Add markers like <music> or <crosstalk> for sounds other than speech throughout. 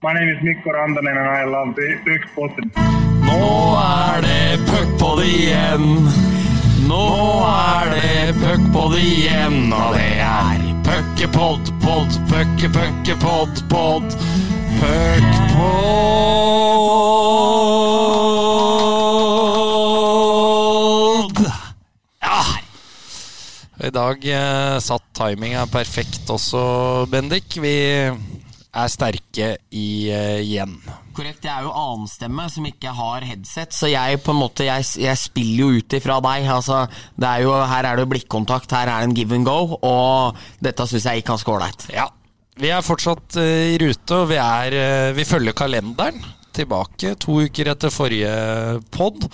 My name is Mikko Randanen and I love Puckpodden. Nå er det puckpod igjen. Nå er det puckpod igjen, og det er puckepod, pod, pucke, pucke, pod, pod. Puckpod. Ja. I dag eh, satt timinga perfekt også, Bendik. Vi er sterke i, uh, igjen. Korrekt, jeg er jo annenstemme som ikke har headset, så jeg på en måte, jeg, jeg spiller jo ut ifra deg. Altså, det er jo, her er det blikkontakt, her er det en give and go, og dette syns jeg gikk ganske ålreit. Ja. Vi er fortsatt uh, i rute, og vi, er, uh, vi følger kalenderen. Tilbake to uker etter forrige pod.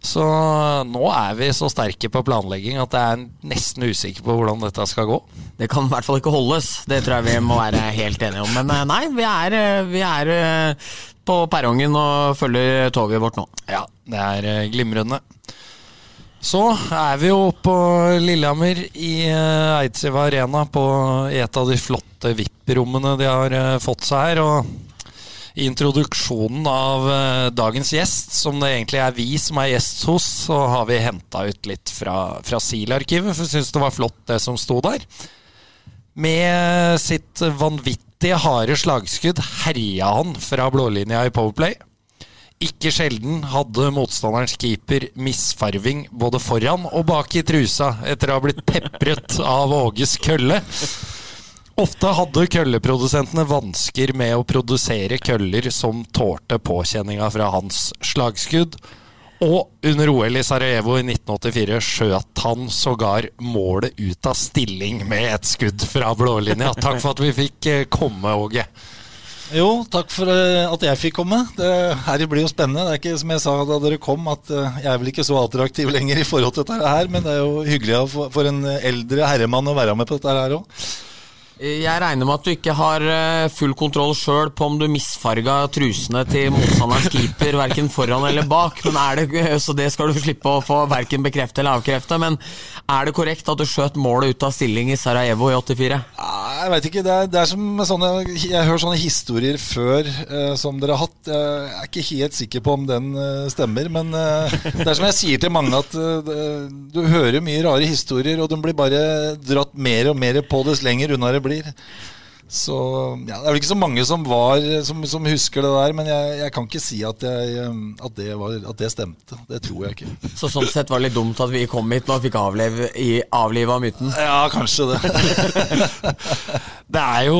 Så nå er vi så sterke på planlegging at jeg er nesten usikker på hvordan dette skal gå. Det kan i hvert fall ikke holdes, det tror jeg vi må være helt enige om. Men eh, nei, vi er, eh, vi er eh, på perrongen og følger toget vårt nå. Ja, det er glimrende. Så er vi jo på Lillehammer i Eidsiva Arena på et av de flotte VIP-rommene de har fått seg her. og i introduksjonen av eh, dagens gjest, som det egentlig er vi som er gjest hos, så har vi henta ut litt fra, fra SIL-arkivet, for jeg syns det var flott det som sto der. Med sitt vanvittige harde slagskudd herja han fra blålinja i Powerplay. Ikke sjelden hadde motstanderens keeper misfarving både foran og bak i trusa etter å ha blitt pepret av Åges kølle. Ofte hadde kølleprodusentene vansker med å produsere køller som tålte påkjenninga fra hans slagskudd. Og under OL i Sarajevo i 1984 skjøt han sågar målet ut av stilling med et skudd fra blålinja. Takk for at vi fikk eh, komme, Åge. Jo, takk for eh, at jeg fikk komme. Det her blir jo spennende. Det er ikke som jeg sa da dere kom, at eh, jeg er vel ikke så attraktiv lenger i forhold til dette her, men det er jo hyggelig for, en eldre herremann å være med på dette her òg. Jeg regner med at du ikke har eh, full kontroll sjøl på om du misfarga trusene til motstanderens keeper verken foran eller bak, men er det, <laughs> så det skal du slippe å få verken bekrefte eller avkrefte. Men er det korrekt at du skjøt målet ut av stilling i Sarajevo i 84? Jeg veit ikke. Det er, det er, som sånne Jeg hører sånne historier før uh, som dere har hatt. Jeg er ikke helt sikker på om den uh, stemmer, men uh, det er som jeg sier til mange, at du hører mye rare historier, og de blir bare dratt mer og mer på dess lenger unna det blir. Så ja, Det er vel ikke så mange som, var, som, som husker det der, men jeg, jeg kan ikke si at, jeg, at, det var, at, det stemte. Det tror jeg ikke. Så sånn sett var det litt dumt at vi kom hit nå og fikk avlive, avliva myten? Ja, kanskje det. <laughs> det, er jo,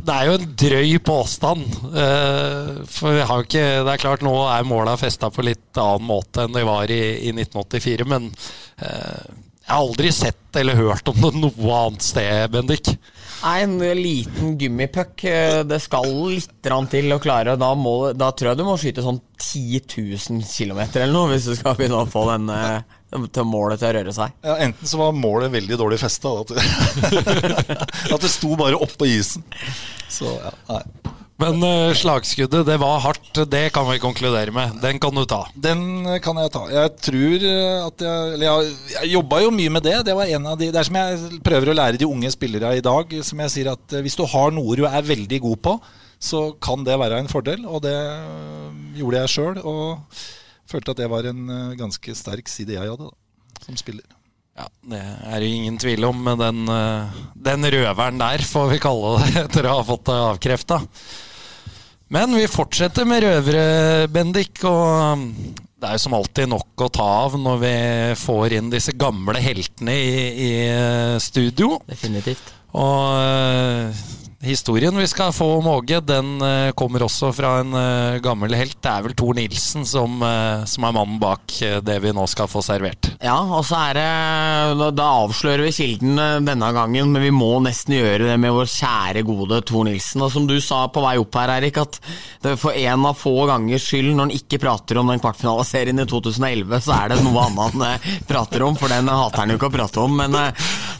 det er jo en drøy påstand. Uh, for vi har jo ikke Det er klart nå er måla festa på litt annen måte enn de var i, i 1984, men uh, jeg har aldri sett eller hørt om det noe annet sted, Bendik. Nei, en liten gummipuck. Det skal litt til å klare. Da, må, da tror jeg du må skyte sånn 10 000 km eller noe, hvis du skal begynne å få den til målet til å røre seg. Ja, Enten så var målet veldig dårlig festa, at, <laughs> at det sto bare oppå isen. Så ja, nei. Men uh, slagskuddet, det var hardt. Det kan vi konkludere med. Den kan du ta. Den kan jeg ta. Jeg tror at jeg Eller jeg, jeg jobba jo mye med det. Det var en av de Det er som jeg prøver å lære de unge spillere i dag. Som jeg sier at hvis du har noe du er veldig god på, så kan det være en fordel. Og det gjorde jeg sjøl. Og følte at det var en ganske sterk side jeg hadde da, som spiller. Ja, Det er det ingen tvil om. med den, den røveren der, får vi kalle det, <laughs> etter å ha fått det avkrefta. Men vi fortsetter med røvere, Bendik. Og det er jo som alltid nok å ta av når vi får inn disse gamle heltene i, i studio. Definitivt. Og Historien vi skal få om Åge, den uh, kommer også fra en uh, gammel helt. Det er vel Tor Nilsen som, uh, som er mannen bak det vi nå skal få servert. Ja, og så er det Da avslører vi kilden denne gangen, men vi må nesten gjøre det med vår kjære, gode Tor Nilsen. Og som du sa på vei opp her, Erik, at det for en av få gangers skyld, når han ikke prater om den kvartfinaleserien i 2011, så er det noe annet han prater om, for den hater han jo ikke å prate om, men nei,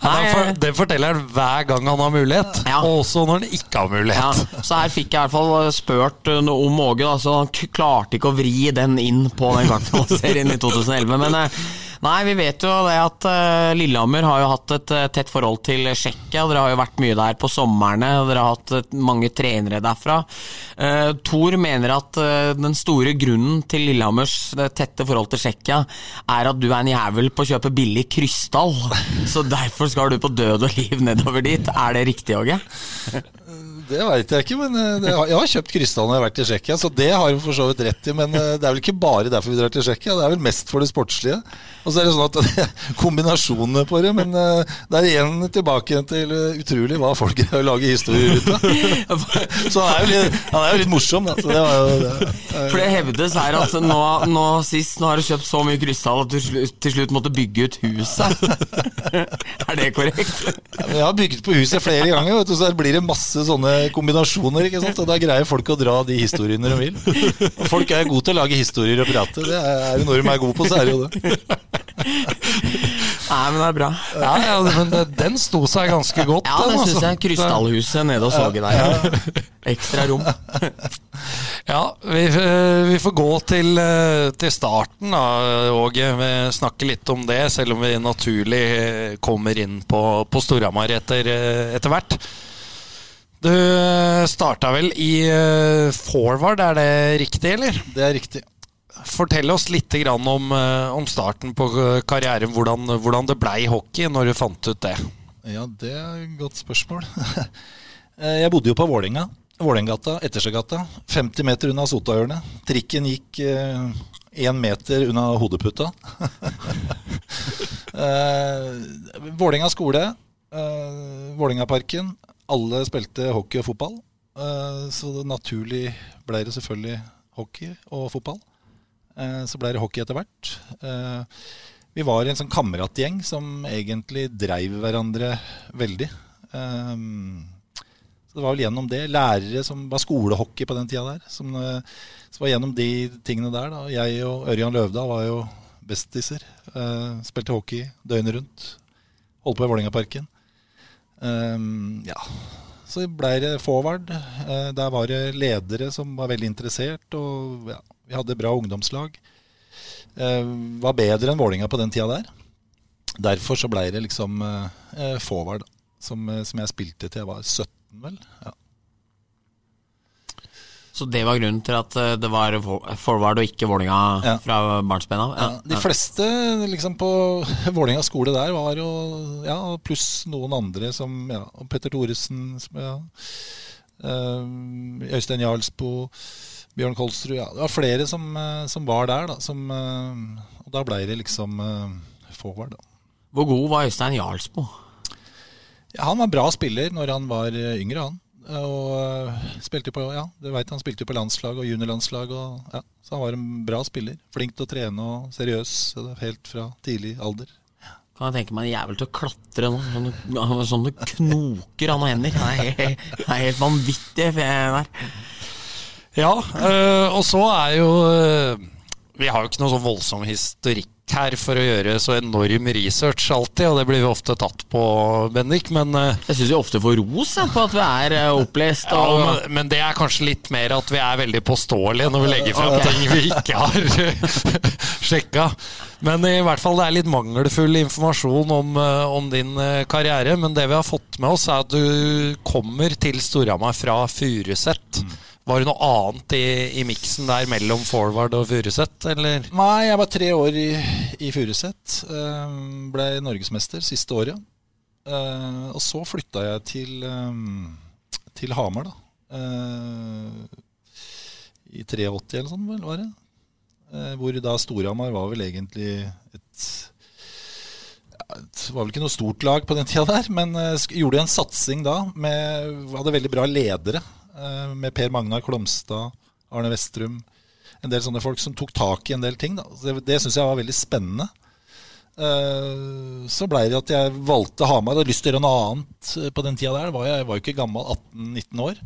for, Det forteller han hver gang han har mulighet. Ja. Og også når han ikke har mulighet. Ja, så her fikk jeg i hvert fall spurt noe om Åge. så han klarte ikke å vri den inn på den kvartfinaleserien i <laughs> 2011. Men Nei, vi vet jo det at uh, Lillehammer har jo hatt et uh, tett forhold til Tsjekkia. Dere har jo vært mye der på somrene, dere har hatt uh, mange trenere derfra. Thor mener at den store grunnen til Lillehammers tette forhold til Tsjekkia er at du er en jævel på å kjøpe billig krystall. <laughs> Så derfor skal du på død og liv nedover dit. Er det riktig, Åge? <laughs> Det veit jeg ikke, men det, jeg har kjøpt krystall når jeg har vært i Tsjekkia, så det har hun for så vidt rett i. Men det er vel ikke bare derfor vi drar til Tsjekkia, det er vel mest for det sportslige. Og så er det sånn at <laughs> det er kombinasjonene på det, men eh, det er igjen tilbake til eh, utrolig hva folk <laughs> lager historier ut av. <laughs> Så han er jo litt, han er jo litt morsom, da. Så det var jo det. For det hevdes her at nå, nå sist nå har du kjøpt så mye krystall at du til slutt måtte bygge ut huset. Er det korrekt? Jeg har bygget på huset flere ganger, vet du, så blir det masse sånne kombinasjoner. ikke sant? Og Da greier folk å dra de historiene de vil. Og folk er gode til å lage historier og prate. Det er jo når de er gode på, så er det jo det. Nei, men det er bra. Ja, ja, men den sto seg ganske godt. Ja, det syns altså. jeg. Krystallhuset nede hos Åge der. Ekstra rom. <laughs> Ja, vi, vi får gå til, til starten da, Åge. Vi snakker litt om det, selv om vi naturlig kommer inn på, på Storhamar etter, etter hvert. Du starta vel i forward, er det riktig, eller? Det er riktig. Fortell oss litt om, om starten på karrieren. Hvordan, hvordan det blei hockey når du fant ut det. Ja, det er et godt spørsmål. <laughs> Jeg bodde jo på Vålinga. Vålengata, Ettersjøgata. 50 meter unna Sotahjørnet. Trikken gikk én meter unna hodeputa. <laughs> Vålinga skole. Vålingaparken. Alle spilte hockey og fotball. Så det naturlig ble det selvfølgelig hockey og fotball. Så ble det hockey etter hvert. Vi var en sånn kameratgjeng som egentlig dreiv hverandre veldig. Så det var vel gjennom det. Lærere som var skolehockey på den tida der. Som, så var gjennom de tingene der. Da. Jeg og Ørjan Løvda var jo bestiser. Spilte hockey døgnet rundt. Holdt på i Vålerengaparken. Ja. Så ble det forward. Der var det ledere som var veldig interessert. Og ja, vi hadde bra ungdomslag. Var bedre enn Vålinga på den tida der. Derfor så ble det liksom forward, som, som jeg spilte til jeg var 17, vel. Ja. Så det var grunnen til at det var forward og ikke Vålinga Ja. fra barnsben av? Ja, de fleste liksom på <laughs> Vålinga skole der var jo ja, pluss noen andre som ja, Petter Thoresen, som, ja, eh, Øystein Jarlsbo, Bjørn Kolsrud ja, Det var flere som, eh, som var der, da. Som, eh, og da ble det liksom forvard. forward. Da. Hvor god var Øystein Jarlsbo? Ja, han var bra spiller når han var eh, yngre, han. Og eh, spilte på, ja, du vet, han spilte jo på landslag og juniorlandslag. Og, ja, så han var en bra spiller. Flink til å trene og seriøs det er helt fra tidlig alder. Kan jeg tenke meg en jævel til å klatre nå. Sånn, sånn knoker han og hender. Det er helt, det er helt vanvittig der. Ja, øh, og så er jo øh, Vi har jo ikke noe så voldsom historikk her for å gjøre så enorm research alltid, og det blir vi ofte tatt på, Bendik, men øh, Jeg syns vi ofte får ros jeg, på at vi er opplest opplest. ja, Og, men, men det er kanskje litt mer at vi er veldig påståelige når vi legger frem okay. ting vi ikke har <laughs> sjekka. Men i hvert fall det er litt mangelfull informasjon om, om din karriere. Men det vi har fått med oss, er at du kommer til Storhamar fra Furuset. Var det noe annet i, i miksen der mellom forward og Furuset, eller? Nei, jeg var tre år i, i Furuset. ble norgesmester siste året. Eh, og så flytta jeg til, eh, til Hamar, da. I 83 eller sånn, var det. Hvor da Storhamar var vel egentlig et Det var vel ikke noe stort lag på den tida der, men eh, gjorde en satsing da. Med, hadde veldig bra ledere. Eh, Med Per Magnar Klomstad, Arne Vestrum. En del sånne folk som tok tak i en del ting. Da. Det, det syns jeg var veldig spennende. Eh, Så blei det at jeg valgte Hamar. Hadde lyst til å gjøre noe annet eh, på den tida der. Var jeg, var jo ikke gammel, 18-19 år.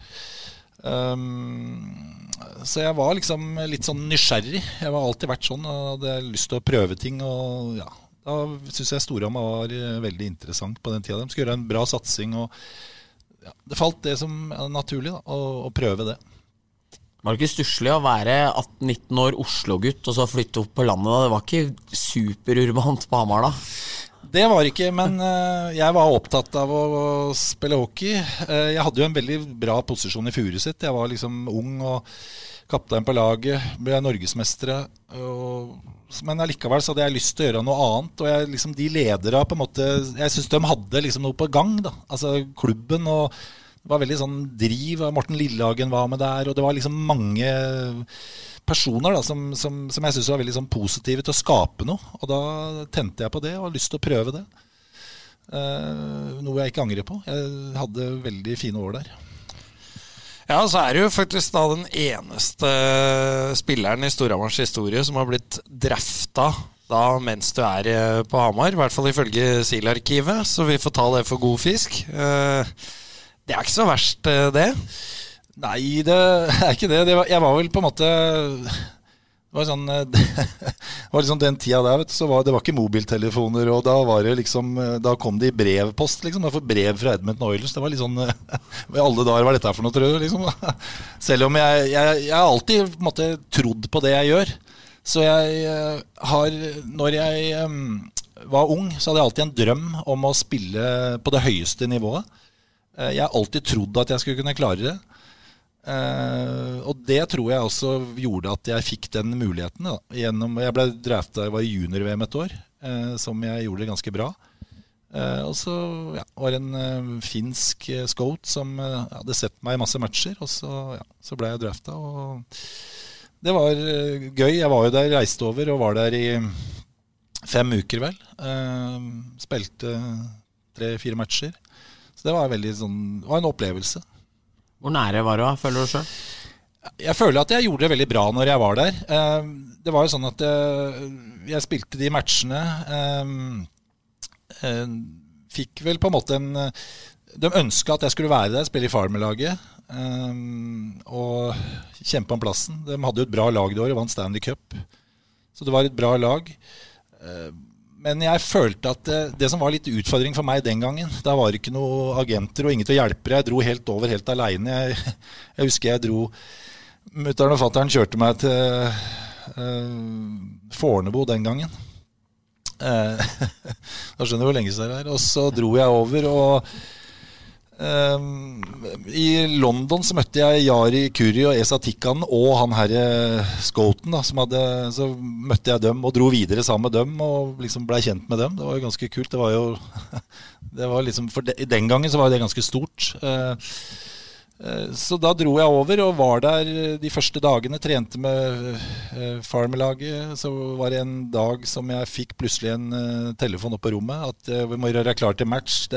Um, så jeg var liksom litt sånn nysgjerrig. Jeg har alltid vært sånn og hadde lyst til å prøve ting. Og ja, da syns jeg Storhamar var veldig interessant på den tida. De skulle gjøre en bra satsing. Og ja, det falt det som er naturlig, da, å, å prøve det. Var det ikke stusslig å være 18-19 år Oslo-gutt og så flytte opp på landet? da? Det var ikke superurbant på Hamar da? Det var ikke, men eh, jeg var opptatt av å, spille hockey. Eh, jeg hadde jo en veldig bra posisjon i Furuset. Jeg var liksom ung og kaptein på laget. Ble norgesmestere. Men allikevel så hadde jeg lyst til å gjøre noe annet. Og jeg, liksom, de ledere på en måte Jeg syns de hadde liksom noe på gang. da Altså klubben og det var veldig sånn driv. Morten Lillehagen var med der. Og det var liksom mange personer da, som, som, som jeg syntes var veldig sånn positive til å skape noe. Og da tente jeg på det og har lyst til å prøve det. Eh, noe jeg ikke angrer på. Jeg hadde veldig fine år der. Ja, så er det jo faktisk da den eneste spilleren i Storhamars historie som har blitt drafta da mens du er eh, på Hamar. I hvert fall ifølge SIL-arkivet, så vi får ta det for god fisk. Eh, det er ikke så verst, eh, det. Nei, det er ikke det jeg var vel på en måte Det var sånn eh, <laughs> Det var liksom den tida der, du, var det var ikke mobiltelefoner, og da det liksom eh, Da kom det i brevpost, liksom. for brev fra Edmundton Oilers. Det var litt sånn <laughs> I alle dager, hva er dette for noe, tror du? Liksom. <laughs> Selv om jeg, jeg, jeg alltid på trodd på det jeg gjør. Så jeg har Når jeg var ung, så hadde jeg alltid en drøm om å spille på det høyeste nivået. Jeg har alltid trodd at jeg skulle kunne klare det. Uh, og det tror jeg også gjorde at jeg fikk den muligheten. Da, gjennom, jeg ble drafta, jeg var i junior-VM et år, uh, som jeg gjorde ganske bra. Uh, og så ja, var det en finsk scout som hadde sett meg i masse matcher, og så, ja, så ble jeg drafta. Og det var gøy. Jeg var jo der, reiste over og var der i fem uker, vel. spilte tre-fire matcher. Så det var, veldig, sånn, var en opplevelse. Hvor nære var du, føler du sjøl? Jeg føler at jeg gjorde det veldig bra når jeg var der. Eh, det var jo sånn at jeg, jeg spilte de matchene eh, Fikk vel på en måte en De ønska at jeg skulle være der, spille i Farmerlaget og kjempe om plassen. De hadde jo et bra lag det året, vant Stanley Cup. Så det var et bra lag. Eh, men jeg følte at det, det, som var litt utfordring for meg den gangen Der var ikke noen agenter og ingen til å hjelpe. Jeg dro helt over helt aleine. Jeg, <laughs> jeg, husker jeg dro Mutter'n og fatter'n kjørte meg til uh, Fornebu den gangen. Uh, <laughs> da skjønner du hvor lenge siden det er. Og så dro jeg over, og I London så møtte jeg Yari Kuri og Esa Tikkan og han herre Scoten. Så møtte jeg dem og dro videre sammen med dem og liksom blei kjent med dem. Det var jo ganske kult. Det var jo <laughs> det var liksom, for de, Den gangen så var det ganske stort. Eh, så da dro jeg over og var der de første dagene. Trente med eh, Farmerlaget. Så var det en dag som jeg fikk plutselig en eh, telefon opp på rommet. At vi må gjøre klar til match.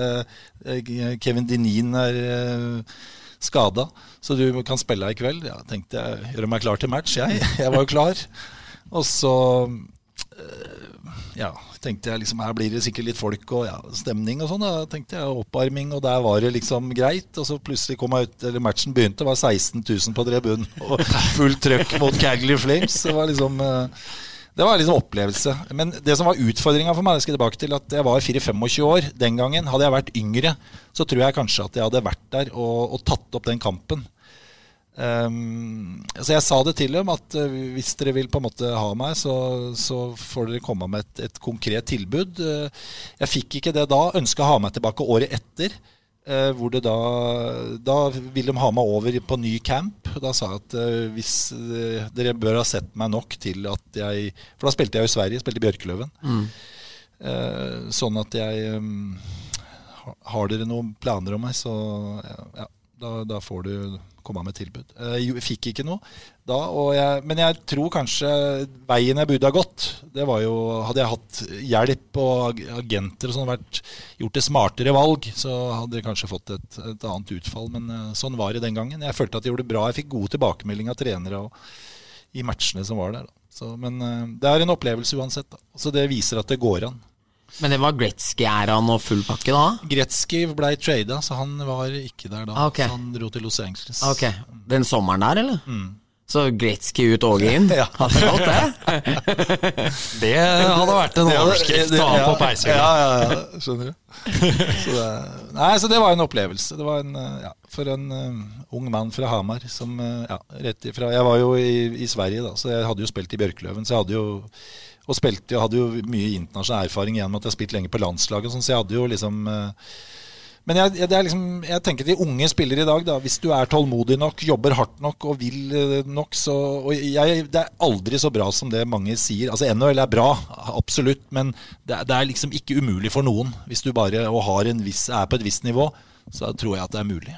Kevin Dinin er skada, så du kan spille i kveld. Ja, tenkte jeg gjøre meg klar til match, jeg. <laughs> Jeg var jo klar. Og så ja, tenkte jeg liksom her blir det sikkert litt folk og ja, stemning og sånn. Da tenkte jeg Opparming, og der var det liksom greit. Og så plutselig kom jeg ut, eller matchen begynte, var 16 000 på tribunen <laughs> og fullt trøkk mot Cagley Flames. Det var liksom eh, det var liksom opplevelse. Men det som var utfordringa for meg, jeg skal tilbake til at jeg var 4-25 år den gangen. Hadde jeg vært yngre, så tror jeg kanskje at jeg hadde vært der og, og tatt opp den kampen. Um, så jeg sa det til dem at uh, hvis dere vil på en måte ha meg, så, så får dere komme med et, et konkret tilbud. Uh, jeg fikk ikke det da. Ønska å ha meg tilbake året etter. Uh, hvor det da Da ville de ha meg over på ny camp. Da sa jeg at hvis dere bør ha sett meg nok til at jeg For da spilte jeg jo i Sverige, spilte i Bjørkeløven. Mm. sånn at jeg um, Har dere noen planer om meg, så ja, da, da får du komme med tilbud. Jeg eh, fikk ikke noe da, jeg, men jeg tror kanskje veien jeg burde ha gått, det var jo Hadde jeg hatt hjelp og agenter og sånn, vært gjort det smartere valg, så hadde jeg kanskje fått et, et, annet utfall. Men eh, sånn var det den gangen. Jeg følte at jeg gjorde det bra. Jeg fikk god tilbakemelding av trenere og, i matchene som var der. Så, men eh, det er en opplevelse uansett. Da. Så det viser at det går an. Men det var Gretzky-æraen og full pakke da? Gretzky ble trada, så han var ikke der da. Ah, okay. Så han dro til Los Angeles. Ok, Den sommeren der, eller? Mm. Så Gretzky ut, Åge inn. <laughs> Ja. Hadde det gått, det? <laughs> Det hadde vært en overskrift å ha på peishylla. Ja, ja, ja, skjønner du. <laughs> Så det, nei, så det var en opplevelse. Det var en, ja, for en eh, ung mann fra Hamar som eh, ja, rett ifra Jeg var jo i, i Sverige, da, så jeg hadde jo spilt i Bjørkløven. Så jeg hadde jo og spilte, jeg hadde jo mye internasjonal erfaring gjennom at jeg har spilt lenge på landslaget, sånn, så jeg hadde jo liksom eh, men jeg, liksom, jeg tenker de unge spillere i dag, da, hvis du er tålmodig nok, jobber hardt nok og vil eh, nok, så og jeg, Det er aldri så bra som det mange sier. Altså NHL er bra, absolutt, men det, det er liksom ikke umulig for noen. Hvis du bare har en viss, er på et visst nivå, så tror jeg at det er mulig.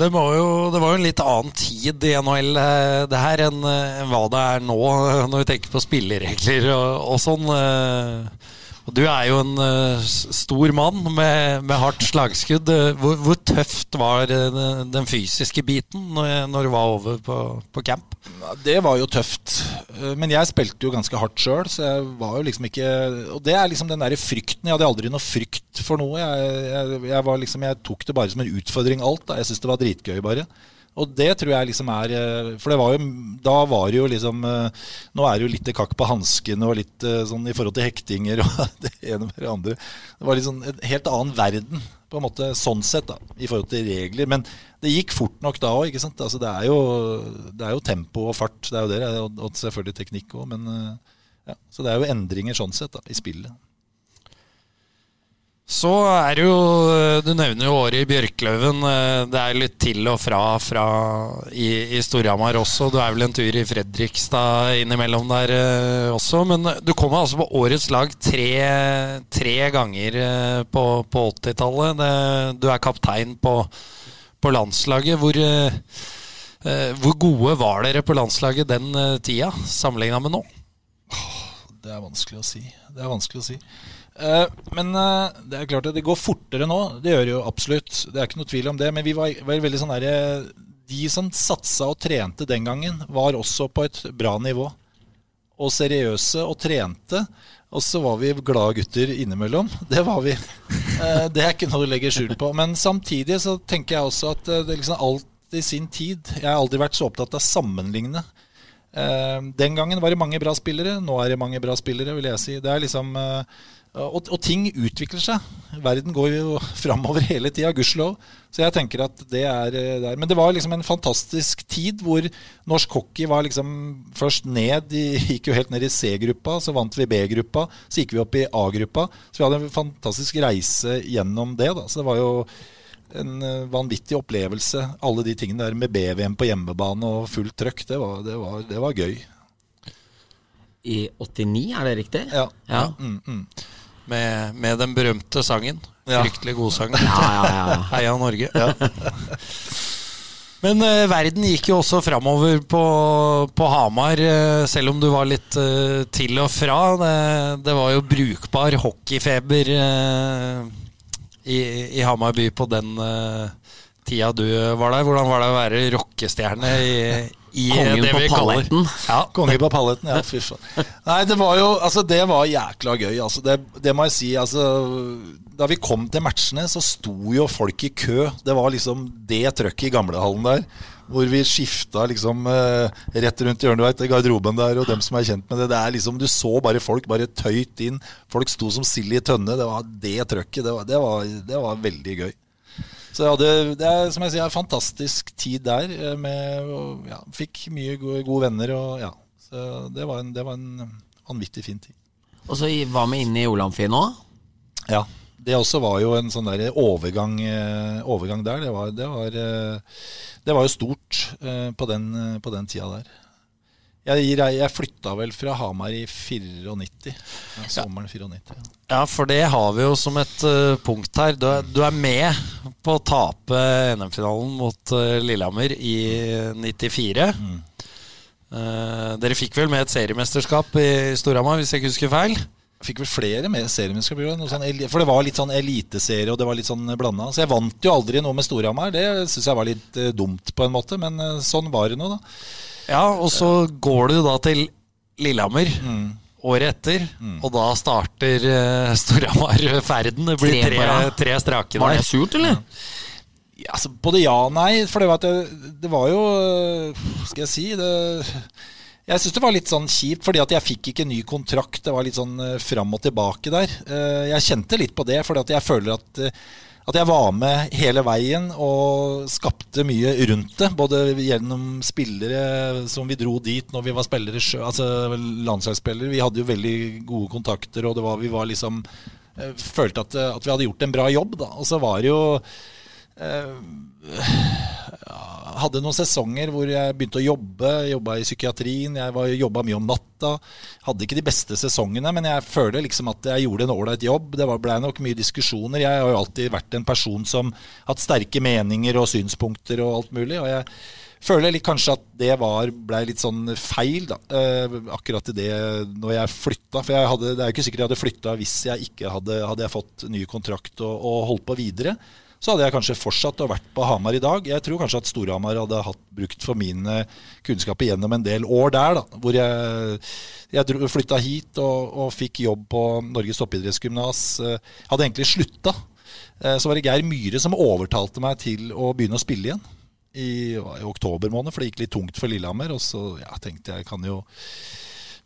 Det, jo, det var jo en litt annen tid i NHL eh, det her eh, enn hva det er nå, eh, <laughs> når vi tenker på spilleregler og, og sånn. Du er jo en uh, stor mann med, med hardt slagskudd. Eh, Hvor, hvor tøft var uh, den, fysiske biten når, du var over på, på camp? Det var jo tøft. Men jeg spilte jo ganske hardt sjøl, så jeg var jo liksom ikke Og det er liksom den derre frykten. Jeg hadde aldri noe frykt for noe. Jeg, jeg, jeg, liksom, jeg tok det bare som en utfordring, alt. da. Jeg syntes det var dritgøy, bare. Og det tror jeg liksom er eh, For var jo Da var det jo liksom eh, Nå er det jo litt kakk på hanskene og litt eh, sånn i forhold til hektinger og <laughs> det ene med det andre. Det var litt sånn en helt annen verden, på en måte, sånn sett, da, i forhold til regler. Men det gikk fort nok da òg, ikke sant. Altså, det, er jo, det er jo tempo og fart, det er jo det, og, selvfølgelig teknikk òg, men ja. Så det er jo endringer sånn sett, da, i spillet. Så er det jo Du nevner jo året i Bjørkløven. eh, Det er litt til og fra, fra i, i Storhamar også. Du er vel en tur i Fredrikstad innimellom der eh, også. Men du kommer altså på årets lag tre, tre ganger eh, på, på 80-tallet. Du er kaptein på, på landslaget. Hvor, eh, eh, hvor gode var dere på landslaget den eh, tida, sammenligna med nå? Det er vanskelig å si. Det er vanskelig å si. Eh, men eh, det er klart at det går fortere nå. Det gjør det jo absolutt. Det er ikke noe tvil om det. Men vi var, var veldig sånn derre De som satsa og trente den gangen, var også på et bra nivå. Og seriøse og trente. Og så var vi glade gutter innimellom. <laughs> Det var vi. Eh, det er ikke noe å legge skjul på. Men samtidig så tenker jeg også at det liksom alt i sin tid. Jeg har aldri vært så opptatt av å sammenligne. Den gangen var det mange bra spillere, nå er det mange bra spillere, vil jeg si. Det er liksom og, og ting utvikler seg. Verden går jo framover hele tida, gudskjelov. Så jeg tenker at det er eh, der. Men det var liksom en fantastisk tid hvor norsk hockey var liksom først ned. De gikk jo helt ned i C-gruppa, så vant vi B-gruppa. Så gikk vi opp i A-gruppa. Så vi hadde en fantastisk reise gjennom det. da. Så det var jo en eh, vanvittig opplevelse. Alle de tingene der med BVM på hjemmebane og fullt trøkk, det var, det var, det var gøy. I 89, er det riktig? Ja. Ja. Mm, mm. Med, med den berømte sangen. Ja. Fryktelig ja, ja. <laughs> Heia Norge. <laughs> Men eh, verden gikk jo også framover på, på Hamar, eh, selv om du var litt eh, til og fra. Det, det var jo brukbar hockeyfeber eh, i, i Hamar by på den eh, tida du var der. Hvordan var det å være rockestjerne i, i Kongen det på vi kaller palletten. ja, Konge på palletten, ja. Fy faen. Nei, det var jo Altså, det var jækla gøy. Altså, det, det må jeg si. Altså, da vi kom til matchene, så sto jo folk i kø. Det var liksom det trøkket i gamlehallen der. Hvor vi skifta liksom eh, rett rundt hjørnet, du veit, garderoben der, og dem som er kjent med det. Det er liksom, Du så bare folk bare tøyt inn. Folk sto som sild i tønne. Det var det trøkket. Det var, det var, det var veldig gøy. Så jeg hadde, det er som jeg sier, en fantastisk tid der. eh, Med, og, ja, fikk mye gode, gode venner. Og, ja, så det var en, det var en vanvittig fin tid. Og så var vi inne i Olamfin òg. Ja, Det også var jo en sånn der overgang, eh, overgang der. Det var, det, var, eh, det var jo stort på den, på den tida der. Jeg, jeg, flytta vel fra Hamar i 94. Ja, sommeren 94. Ja. Ja, for det har vi jo som et uh, punkt her. Du er, du er med på å tape NM-finalen mot uh, Lillehammer i 94. Eh, dere fikk vel med et seriemesterskap i Storhamar, hvis jeg ikke husker feil? Fikk vel flere med seriemesterskap, sånn, for det var litt sånn eliteserie og det var litt sånn blanda. Så jeg vant jo aldri noe med Storhamar. Det syns jeg var litt dumt på en måte, men sånn var det nå, da. Ja, og så går du da til Lillehammer året etter, og da starter uh, Storhamar ferden. Det blir Tre tre, strake Var det surt, eller? Ja, altså, både ja og nei. For det var, det, det var jo skal jeg si det, Jeg syns det var litt sånn kjipt, fordi at jeg fikk ikke ny kontrakt. Det var litt sånn uh, fram og tilbake der. Uh, jeg kjente litt på det, fordi at jeg føler at uh, at jeg var med hele veien og skapte mye rundt det. Både gjennom spillere som vi dro dit når vi var spillere, altså landslagsspillere. Vi hadde jo veldig gode kontakter, og var, vi var liksom Følte at, at, vi hadde gjort en bra jobb, da. Og så var det jo eh, hadde noen sesonger hvor jeg begynte å jobbe. Jobba i psykiatrien. Jeg jobba mye om natta. Hadde ikke de beste sesongene, men jeg føler liksom at jeg gjorde en ålreit jobb. Det blei nok mye diskusjoner. Jeg har jo alltid vært en person som hatt sterke meninger og synspunkter og alt mulig. og jeg føler litt kanskje at det var, ble litt sånn feil, da. Eh, akkurat i det når jeg flytta. For jeg hadde, det er jo ikke sikkert jeg hadde flytta hvis jeg ikke hadde, hadde jeg fått ny kontrakt og, og holdt på videre så hadde jeg kanskje fortsatt å vært på Hamar i dag. Jeg tror kanskje at Storhamar hadde hatt brukt for mine kunnskaper gjennom en del år der. da, Hvor jeg, jeg flytta hit og, og, fikk jobb på Norges toppidrettsgymnas. Eh, hadde egentlig slutta. Eh, så var det Geir Myhre som overtalte meg til å begynne å spille igjen. I, i oktober måned, for det gikk litt tungt for Lillehammer. Og så ja, tenkte jeg kan jo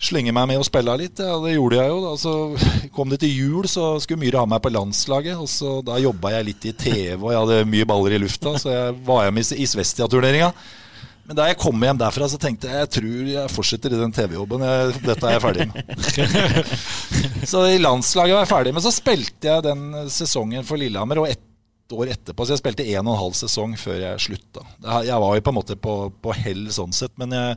slenge meg med og spille litt. Ja, det gjorde jeg jo. da, Så kom det til jul, så skulle Myhre ha meg på landslaget. og så Da jobba jeg litt i TV, og jeg hadde mye baller i lufta, så jeg var med i Svestia-turneringa. Men da jeg kom hjem derfra, så tenkte jeg jeg tror jeg fortsetter i den TV-jobben. Dette er jeg ferdig med. <laughs> så i landslaget var jeg ferdig. Men så spilte jeg den sesongen for Lillehammer, og ett år etterpå. Så jeg spilte en og en halv sesong før jeg slutta. Jeg var jo på en måte på, på hell sånn sett, men jeg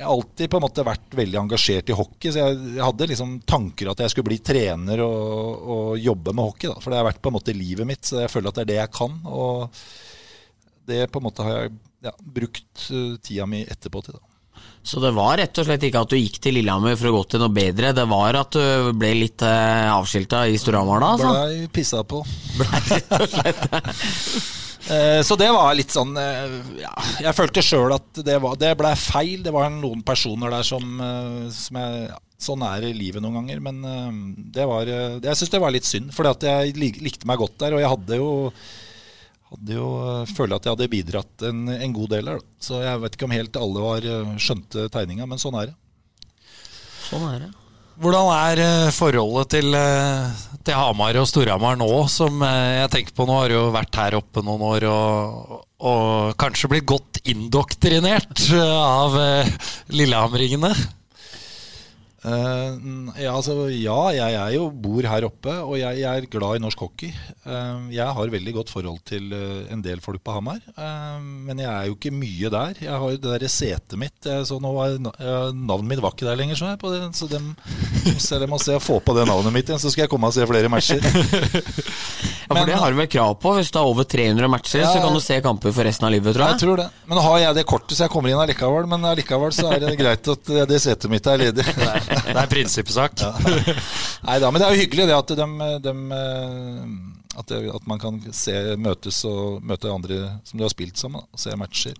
jeg har alltid på en måte vært veldig engasjert i hockey. Så jeg, jeg hadde liksom tanker at jeg skulle bli trener og, og jobbe med hockey. Da. For det har vært på en måte livet mitt, så jeg føler at det er det jeg kan. Og det på en måte har jeg ja, brukt uh, tida mi etterpå til. da. Så det var rett og slett ikke at du gikk til Lillehammer for å gå til noe bedre, det var at du ble litt uh, avskilta i Storhamar da? Altså. Blei pissa på. Blei rett og slett Eh, så det var litt sånn eh, ja, Jeg følte sjøl at det, det ble feil. Det var noen personer der som, eh, som jeg, ja, Sånn er livet noen ganger. Men det var Jeg syns det var litt synd, for jeg likte meg godt der. Og jeg hadde jo hadde jo føler at jeg hadde bidratt en, en god del der. Så jeg vet ikke om helt alle var skjønte tegninga, men sånn er det. Sånn er det. Hvordan er eh, forholdet til, eh, til Hamar og Storhamar nå, som eh, jeg tenker på nå har jo vært her oppe noen år og, og kanskje blitt godt indoktrinert av lillehamringene? Uh, ja, altså, ja, jeg er jo bor her oppe, og jeg, jeg er glad i norsk hockey. Uh, jeg har veldig godt forhold til uh, en del folk på Hamar, men jeg er jo ikke mye der. Jeg har jo det derre setet mitt så nå var, Navnet mitt var ikke der lenger, så, jeg på det, så dem, selv må se å få på det navnet mitt igjen, så skal jeg komme og se flere matcher. <laughs> ja, for Det har du vel krav på? Hvis du har over 300 matcher, ja, så kan du se kamper for resten av livet, tror jeg. Jeg tror det. Men nå har jeg det kortet, så jeg kommer inn allikevel. Men allikevel så er det greit at det setet mitt er ledig. <laughs> det er prinsippsak. Ja. Nei da, men det er jo hyggelig det at, de, de, at, det, at man kan se, møtes og møte andre som du har spilt sammen, og se matcher.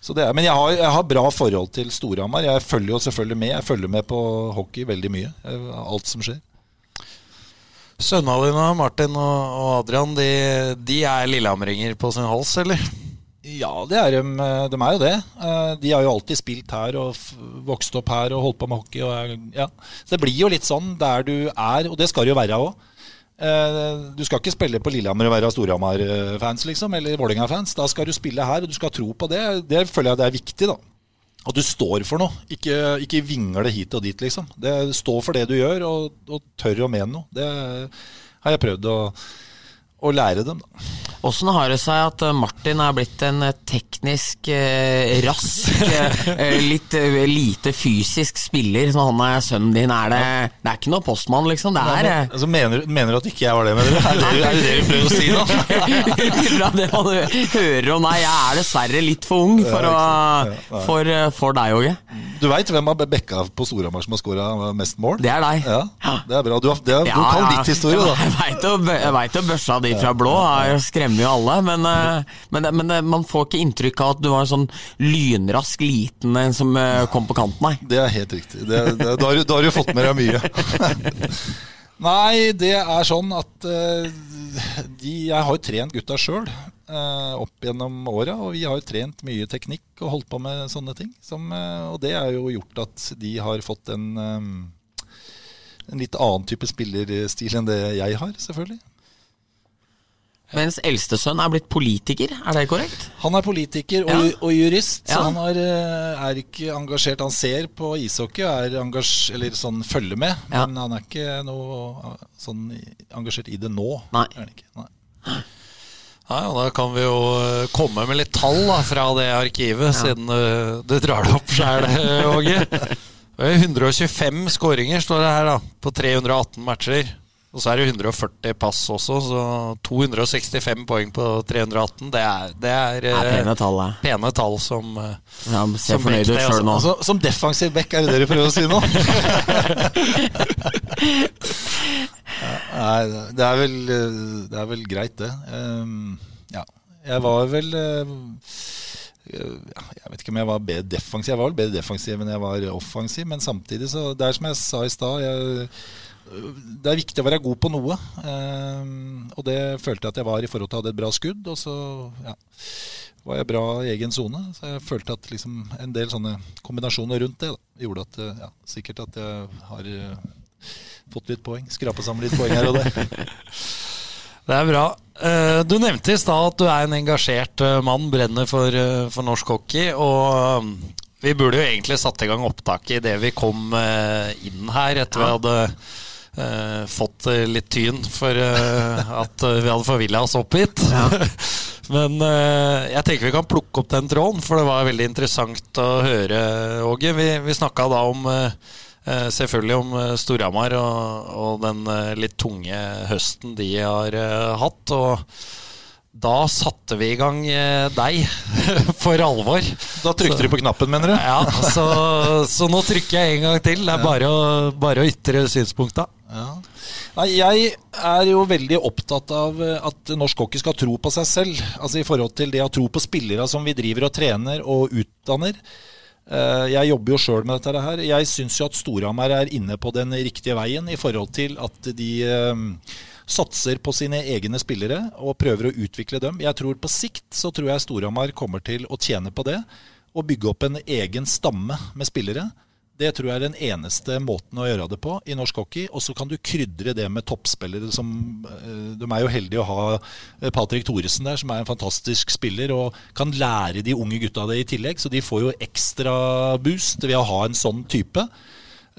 Er, men jeg har, jeg har, bra forhold til Storhamar. Jeg følger jo selvfølgelig med. Jeg følger med på hockey veldig mye. Alt som skjer. Sønnene dine, Martin og Adrian, de, de er lillehamringer på sin hals, eller? Ja, det er de, de er jo det. Eh, de har jo alltid spilt her og vokst opp her og holdt på med hockey. Er, ja. Så det blir jo litt sånn der du er, og det skal det jo være òg. Eh, du skal ikke spille på Lillehammer og være Storhamar-fans, liksom, eller Vålerenga-fans. Da skal du spille her, og du skal tro på det. Det føler jeg det er viktig, da. At du står for noe, ikke, ikke vingle hit og dit, liksom. Det, stå for det du gjør, og, og tør å mene noe. Det har jeg prøvd å å lære dem. da. Åssen har det seg at eh, Martin er blitt en eh, teknisk eh, rask, eh, litt lite fysisk spiller, så han er sønnen din? Er det, det er ikke noe postmann, liksom? Det er men, altså, mener, mener, du at ikke jeg var det, mener du? Er det er det, det du prøver å si, nå? <laughs> Ut ifra det man hører om nei, jeg er dessverre litt for ung for, å, for, for deg, Åge. Du veit hvem av Bekka på Storhamar som har skåra mest mål? Det er deg. Ja, Det er bra. Du, har, du ja, kan ditt historie, da. Jeg veit jo børsa di fra blå skremmer jo alle, men, eh, men, men, eh, man får ikke inntrykk av at du var en sånn lynrask liten en som eh, kom på kanten, nei. Det er helt riktig. Det, det, da, har, da har du fått med deg mye. <laughs> nei, det er sånn at de, Jeg har jo trent gutta sjøl. eh, opp gjennom åra. Og vi har jo trent mye teknikk og holdt på med sånne ting. Som, eh, og det har jo gjort at de har fått en, eh, en litt annen type spillerstil enn det jeg har, selvfølgelig. Mens eldste sønn er blitt politiker, er det korrekt? Han er politiker og, Ja. og jurist, så Ja. han er, eh, er ikke engasjert. Han ser på ishockey og er engasj, eller sånn følger med, Ja. men han er ikke noe eh, sånn engasjert i det nå. Nei. Ikke. Nei. Ja, ja, Da kan vi jo eh, komme med litt tall da, fra det arkivet, siden du, du drar det opp sjæl, Åge. <laughs> Det er 125 skåringer står det her, da, på 318 matcher. Og så er det 140 pass også, så 265 poeng på 318. Det er, det er, Det er eh, pene tall, pene tall som eh, Ja, ser Som fornøyd ut sjøl nå. Altså, som defensiv back, er det det du prøver å si nå? <laughs> Nei, det er vel, det er vel greit, det. Um, ja. Jeg var vel eh, Jeg vet ikke om jeg var bedre defensiv. Jeg var vel bedre defensiv enn jeg var offensiv, men samtidig så Det er som jeg sa i stad. Det er viktig å være god på noe. Um, og det følte jeg at jeg var i forhold til at jeg hadde et bra skudd. Og så ja, var jeg bra i egen sone. Så jeg følte at liksom en del sånne kombinasjoner rundt det da, gjorde at eh, ja, sikkert at jeg har eh, fått litt poeng. Skrapa sammen litt poeng her og der. <laughs> Det er bra. Eh, Du nevnte i stad at du er en engasjert eh, mann, brenner for, eh, for norsk hockey. Og vi burde jo egentlig satt i gang opptaket idet vi kom eh, inn her, etter vi hadde eh, fått eh, litt tyn for eh, <laughs> at eh, vi hadde forvilla oss opp hit. <laughs> Men eh, jeg tenker vi kan plukke opp den tråden, for det var veldig interessant å høre, Åge. Vi, vi snakka da om selvfølgelig om Storhamar og, og den litt tunge høsten de har hatt. Og da satte vi i gang eh, deg <laughs> for alvor. Da trykte de på knappen, mener du? Ja, så, så nå trykker jeg en gang til. Det er bare å, bare å ytre synspunkta. Ja. Nei, jeg er jo veldig opptatt av eh, at norsk hockey skal tro på seg selv. Altså i forhold til det å tro på spillere som vi driver og trener og utdanner. Eh, Jeg jobber jo sjøl med dette her. Jeg syns jo at Storhamar er inne på den riktige veien i forhold til at de satser på sine egne spillere og prøver å utvikle dem. Jeg tror På sikt så tror jeg Storhamar kommer til å tjene på det. Og bygge opp en egen stamme med spillere. Det tror jeg er den eneste måten å gjøre det på i norsk hockey. Og så kan du krydre det med toppspillere som eh, De er jo heldige å ha eh, Patrick Thoresen der, som er en fantastisk spiller og kan lære de unge gutta det i tillegg. Så de får jo ekstra boost ved å ha en sånn type.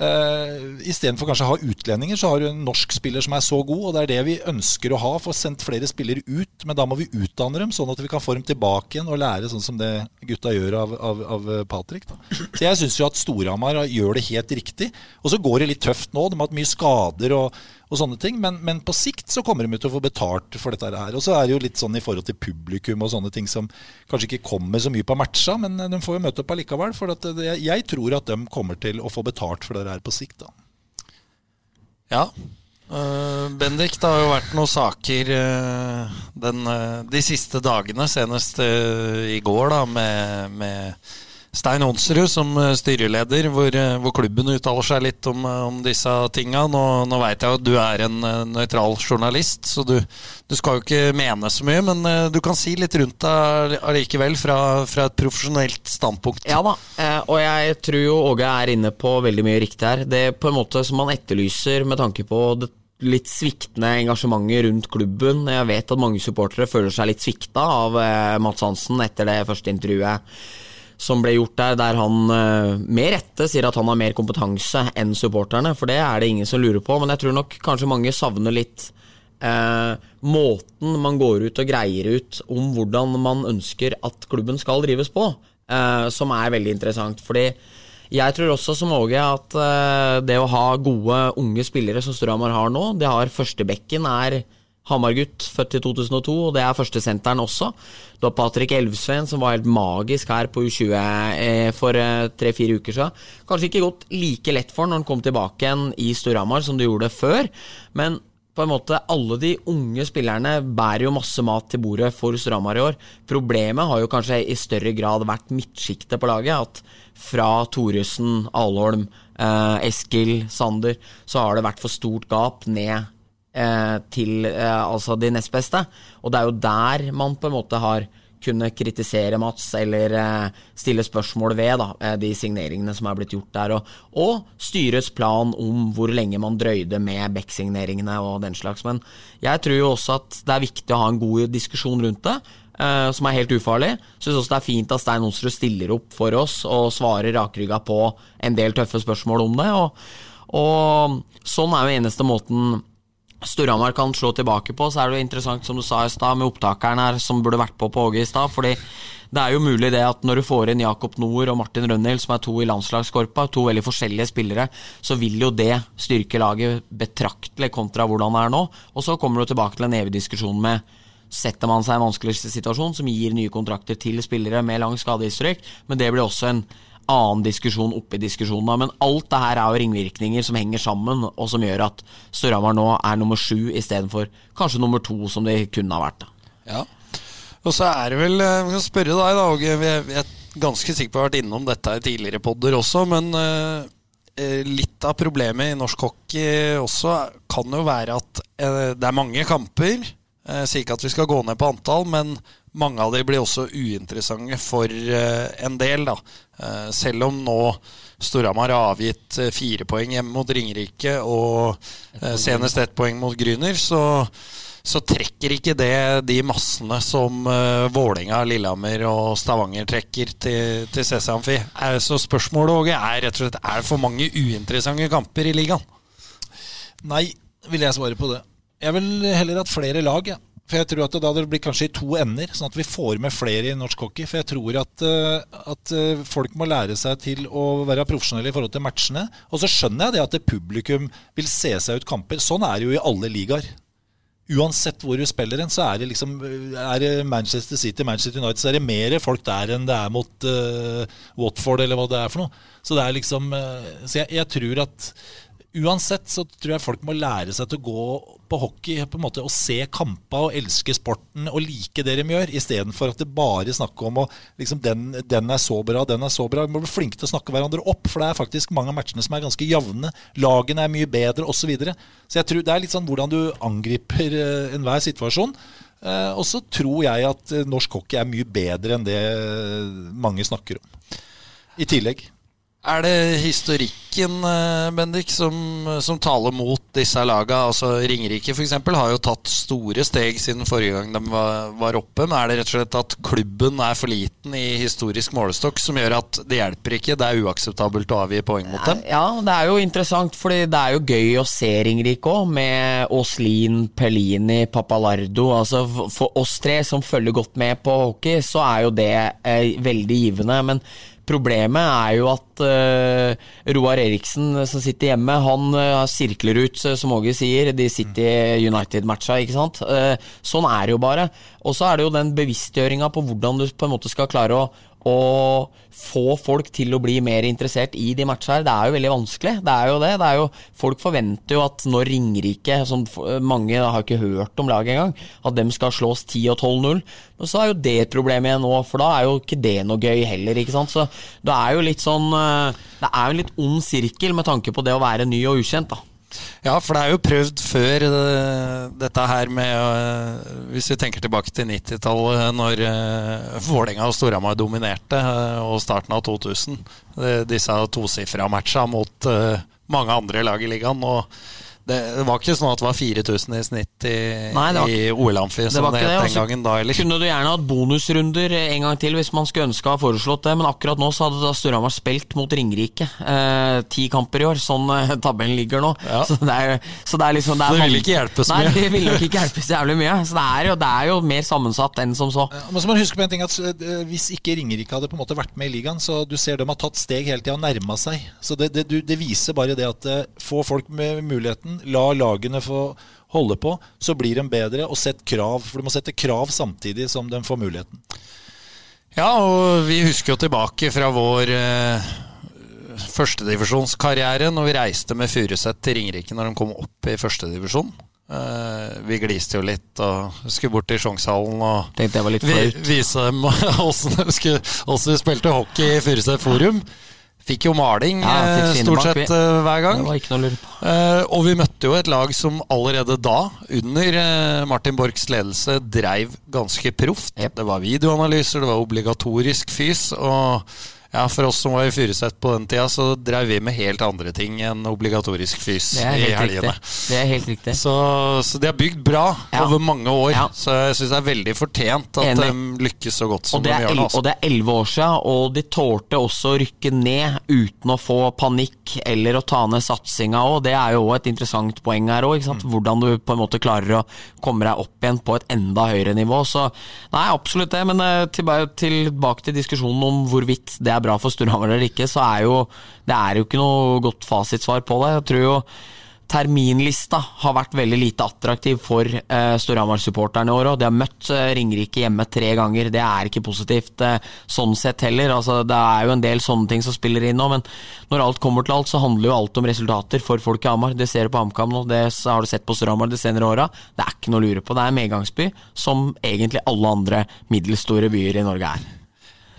Uh, Istedenfor kanskje å ha utlendinger, så har du en norsk spiller som er så god. Og det er det vi ønsker å ha, få sendt flere spillere ut. Men da må vi utdanne dem, sånn at vi kan få dem tilbake igjen og lære sånn som det gutta gjør av, av, av Patrick. Da. Så jeg syns jo at Storhamar gjør det helt riktig. Og så går det litt tøft nå. De har hatt mye skader og, og sånne ting. Men, men på sikt så kommer de til å få betalt for dette her. Og så er det jo litt sånn i forhold til publikum og sånne ting som kanskje ikke kommer så mye på matcha, men de får jo møte opp allikevel. For det, jeg tror at de kommer til å få betalt for det her på sikt. da. Ja. Uh, Bendik, det har jo vært noen saker uh, den, uh, de siste dagene, senest eh, i går, da, med, med Stein Onsrud som eh, styreleder, hvor, eh, hvor klubben uttaler seg litt om, eh, om disse tinga. Nå, nå veit jeg at du er en nøytral journalist, så du, du skal jo ikke mene så mye, men du kan si litt rundt deg allikevel, fra, fra et profesjonelt standpunkt. Ja da, og jeg tror jo Åge er inne på veldig mye riktig her. Det er på en måte som man etterlyser med tanke på det litt sviktende engasjementet rundt klubben. Jeg vet at mange supportere føler seg litt svikta av Mats Hansen etter det første intervjuet som ble gjort der, der han eh, med rette sier at han har mer kompetanse enn supporterne, for det er det ingen som lurer på. Men jeg tror nok kanskje mange savner litt eh, måten man går ut og greier ut om hvordan man ønsker at klubben skal drives på, eh, som er veldig interessant. Fordi jeg tror også som Åge at eh, det å ha gode unge spillere som Storhamar har nå, det har førstebekken er Hamar-gutt, født i 2002, og det er førstesenteren også. Du har Patrick Elvsveen, som var helt magisk her på U20 eh, for eh, tre-fire uker siden. Kanskje ikke gått like lett for når han kom tilbake igjen i Storhamar som det gjorde før, men på en måte alle de unge spillerne bærer jo masse mat til bordet for Storhamar i år. Problemet har jo kanskje i større grad vært midtsjiktet på laget. At fra Thoresen, Alholm, eh, Eskil, Sander, så har det vært for stort gap ned eh, til eh, altså de nest beste. Og det er jo der man på en måte har kunne kritisere Mats eller eh, stille spørsmål ved da, eh, de signeringene som er blitt gjort der, og, og styrets plan om hvor lenge man drøyde med Beck-signeringene og den slags. Men jeg tror jo også at det er viktig å ha en god diskusjon rundt det. Uh, som er helt ufarlig. Syns også det er fint at Stein Onsrud stiller opp for oss og svarer rakrygga på en del tøffe spørsmål om det. Og, og sånn er jo eneste måten Storhamar kan slå tilbake på. Så er det jo interessant, som du sa i stad, med opptakeren her som burde vært på på Åge i stad. fordi det er jo mulig det at når du får inn Jakob Nord og Martin Rønhild, som er to i landslagskorpa, to veldig forskjellige spillere, så vil jo det styrke laget betraktelig kontra hvordan det er nå. Og så kommer du tilbake til en evig diskusjon med setter man seg i en vanskelig situasjon som gir nye kontrakter til spillere med lang skadehistorikk, men det blir også en annen diskusjon oppi diskusjonen. Men alt det her er jo ringvirkninger som henger sammen, og som gjør at Storhamar nå er nummer sju istedenfor kanskje nummer to, som de kunne ha vært. Ja. Og så er det vel Vi kan spørre deg, da, Åge. Vi er ganske sikker på å ha vært innom dette i tidligere podder også, men uh, litt av problemet i norsk hockey også kan jo være at det er mange kamper. Jeg sier ikke at vi skal gå ned på antall, men mange av de blir også uinteressante for en del. da. Selv om nå Storhamar har avgitt fire poeng hjemme mot Ringerike og senest ett poeng mot Gryner, så så trekker ikke det de massene som Vålerenga, Lillehammer og Stavanger trekker til, til CC Amfi. Så spørsmålet Åge, er rett og slett er det for mange uinteressante kamper i ligaen? Nei, vil jeg svare på det. Jeg vil heller at flere lag. Ja. For jeg tror at det da blir kanskje i to ender, sånn at vi får med flere i norsk hockey. For jeg tror at, eh, at eh, folk må lære seg til å være profesjonelle i forhold til matchene. Og så skjønner jeg det at det publikum vil se seg ut kamper. Sånn er det jo i alle ligaer uansett hvor du spiller en, så er det liksom er det Manchester City, Manchester United, så er det mer folk der enn det er mot uh, Watford, eller hva det er for noe. Så det er liksom uh, Så jeg, jeg, tror at uansett så tror jeg folk må lære seg til å gå på hockey på en måte og se kamper og elske sporten og like det de gjør, istedenfor at det bare snakker om å liksom, den, den, er så bra, den er så bra. Vi må bli flinke til å snakke hverandre opp, for det er faktisk mange av matchene som er ganske jevne. Lagene er mye bedre, osv. Så, videre. så jeg tror det er litt sånn hvordan du angriper uh, enhver situasjon. Uh, og så tror jeg at uh, norsk hockey er mye bedre enn det mange snakker om. I tillegg. Er det historikken eh, Bendik, som, som taler mot disse lagene? Altså Ringerike f.eks. har jo tatt store steg siden forrige gang de var, var, oppe. Men er det rett og slett at klubben er for liten i historisk målestokk som gjør at det hjelper ikke? Det er uakseptabelt å avgi poeng mot dem? Ja, det er jo interessant, fordi det er jo gøy å se Ringerike òg, med Åslin, Pellini, Papalardo. Altså For oss tre som følger godt med på hockey, så er jo det eh, veldig givende. men Problemet er jo at uh, Roar Eriksen som sitter hjemme, han uh, sirkler ut, som Åge sier, de sitter i United-matcha, ikke sant. Sånn er det jo bare. Og så er det jo den bevisstgjøringa på hvordan du på en måte skal klare å, å få folk til å bli mer interessert i de matchene her, det er jo veldig vanskelig. Det er jo det. det er jo, folk forventer jo at når Ringerike, som mange har ikke hørt om laget engang, at dem skal slås 10 og 12-0. Men så er jo det et problem igjen nå, for da er jo ikke det noe gøy heller, ikke sant. Så det er jo litt sånn eh, Det er jo en litt ond sirkel med tanke på det å være ny og ukjent, da. Ja, for det er jo prøvd før uh, dette her med uh, Hvis vi tenker tilbake til 90-tallet, når uh, Vålerenga og Storhamar dominerte, og starten av 2000. disse tosifra matcha mot mange andre lag i ligaen. og det var ikke sånn at det var 4000 i snitt i, i OL-amfi som det, det het den gangen da heller. Kunne du gjerne hatt bonusrunder en gang til hvis man skulle ønske å ha foreslått det, men akkurat nå så hadde da Storhamar spilt mot Ringerike. Eh, ti kamper i år, sånn eh, <laughs> tabellen ligger nå. Ja. Så, det er, så det er liksom det, er det ville ikke hjelpe så mye? Nei, det ville nok ikke hjelpe så jævlig mye. Så det er, jo, det er jo mer sammensatt enn som så. Ja, men så må man huske på en ting at uh, Hvis ikke Ringerike hadde på en måte vært med i ligaen, så du ser de har tatt steg hele tida og nærma seg. Så det, det, det, viser bare det at uh, få folk med muligheten, la lagene få holde på, så blir de bedre. Og sett krav, for du må sette krav samtidig som de får muligheten. Ja, og vi husker jo tilbake fra vår eh, førstedivisjonskarriere når vi reiste med Furuset til Ringerike når de kom opp i førstedivisjon. Uh, vi gliste jo litt og skulle bort til Sjongshallen og vi, vise dem <laughs> åssen vi spilte hockey i Furuset Forum. Fikk jo maling Ja, fikk eh, stort sett eh, hver gang. Eh, og vi møtte jo et lag som allerede da, under Martin Borchs ledelse, dreiv ganske proft. Yep. Det var videoanalyser, det var obligatorisk fys. Og ja, for oss som var i Furuset på den tida, så drev vi med helt andre ting enn obligatorisk fys i helgene. riktig. Det er helt riktig. Så, så de har bygd bra Ja. over mange år. Ja. Så jeg syns det er veldig fortjent at Enig. de lykkes så godt som de gjør nå. og Altså. det er elleve år siden, og de tålte også å rykke ned uten å få panikk eller å ta ned satsinga òg. Det er jo òg et interessant poeng her òg. Hvordan du på en måte klarer å komme deg opp igjen på et enda høyere nivå. Så nei, absolutt det. Men eh, tilbake til diskusjonen om hvorvidt det er bra for Storhamar eller ikke, så er jo det er jo ikke noe godt fasitsvar på det. Jeg tror jo terminlista har vært veldig lite attraktiv for eh, Storhamar-supporterne i år. Og de har møtt eh, Ringerike hjemme tre ganger. Det er ikke positivt eh, sånn sett heller. Altså, det er jo en del sånne ting som spiller inn nå, men når alt kommer til alt, så handler jo alt om resultater for folk i Hamar. Det ser du på HamKam nå, det har du sett på Storhamar de senere åra. Det er ikke noe å lure på. Det er en medgangsby, som egentlig alle andre middelstore byer i Norge er.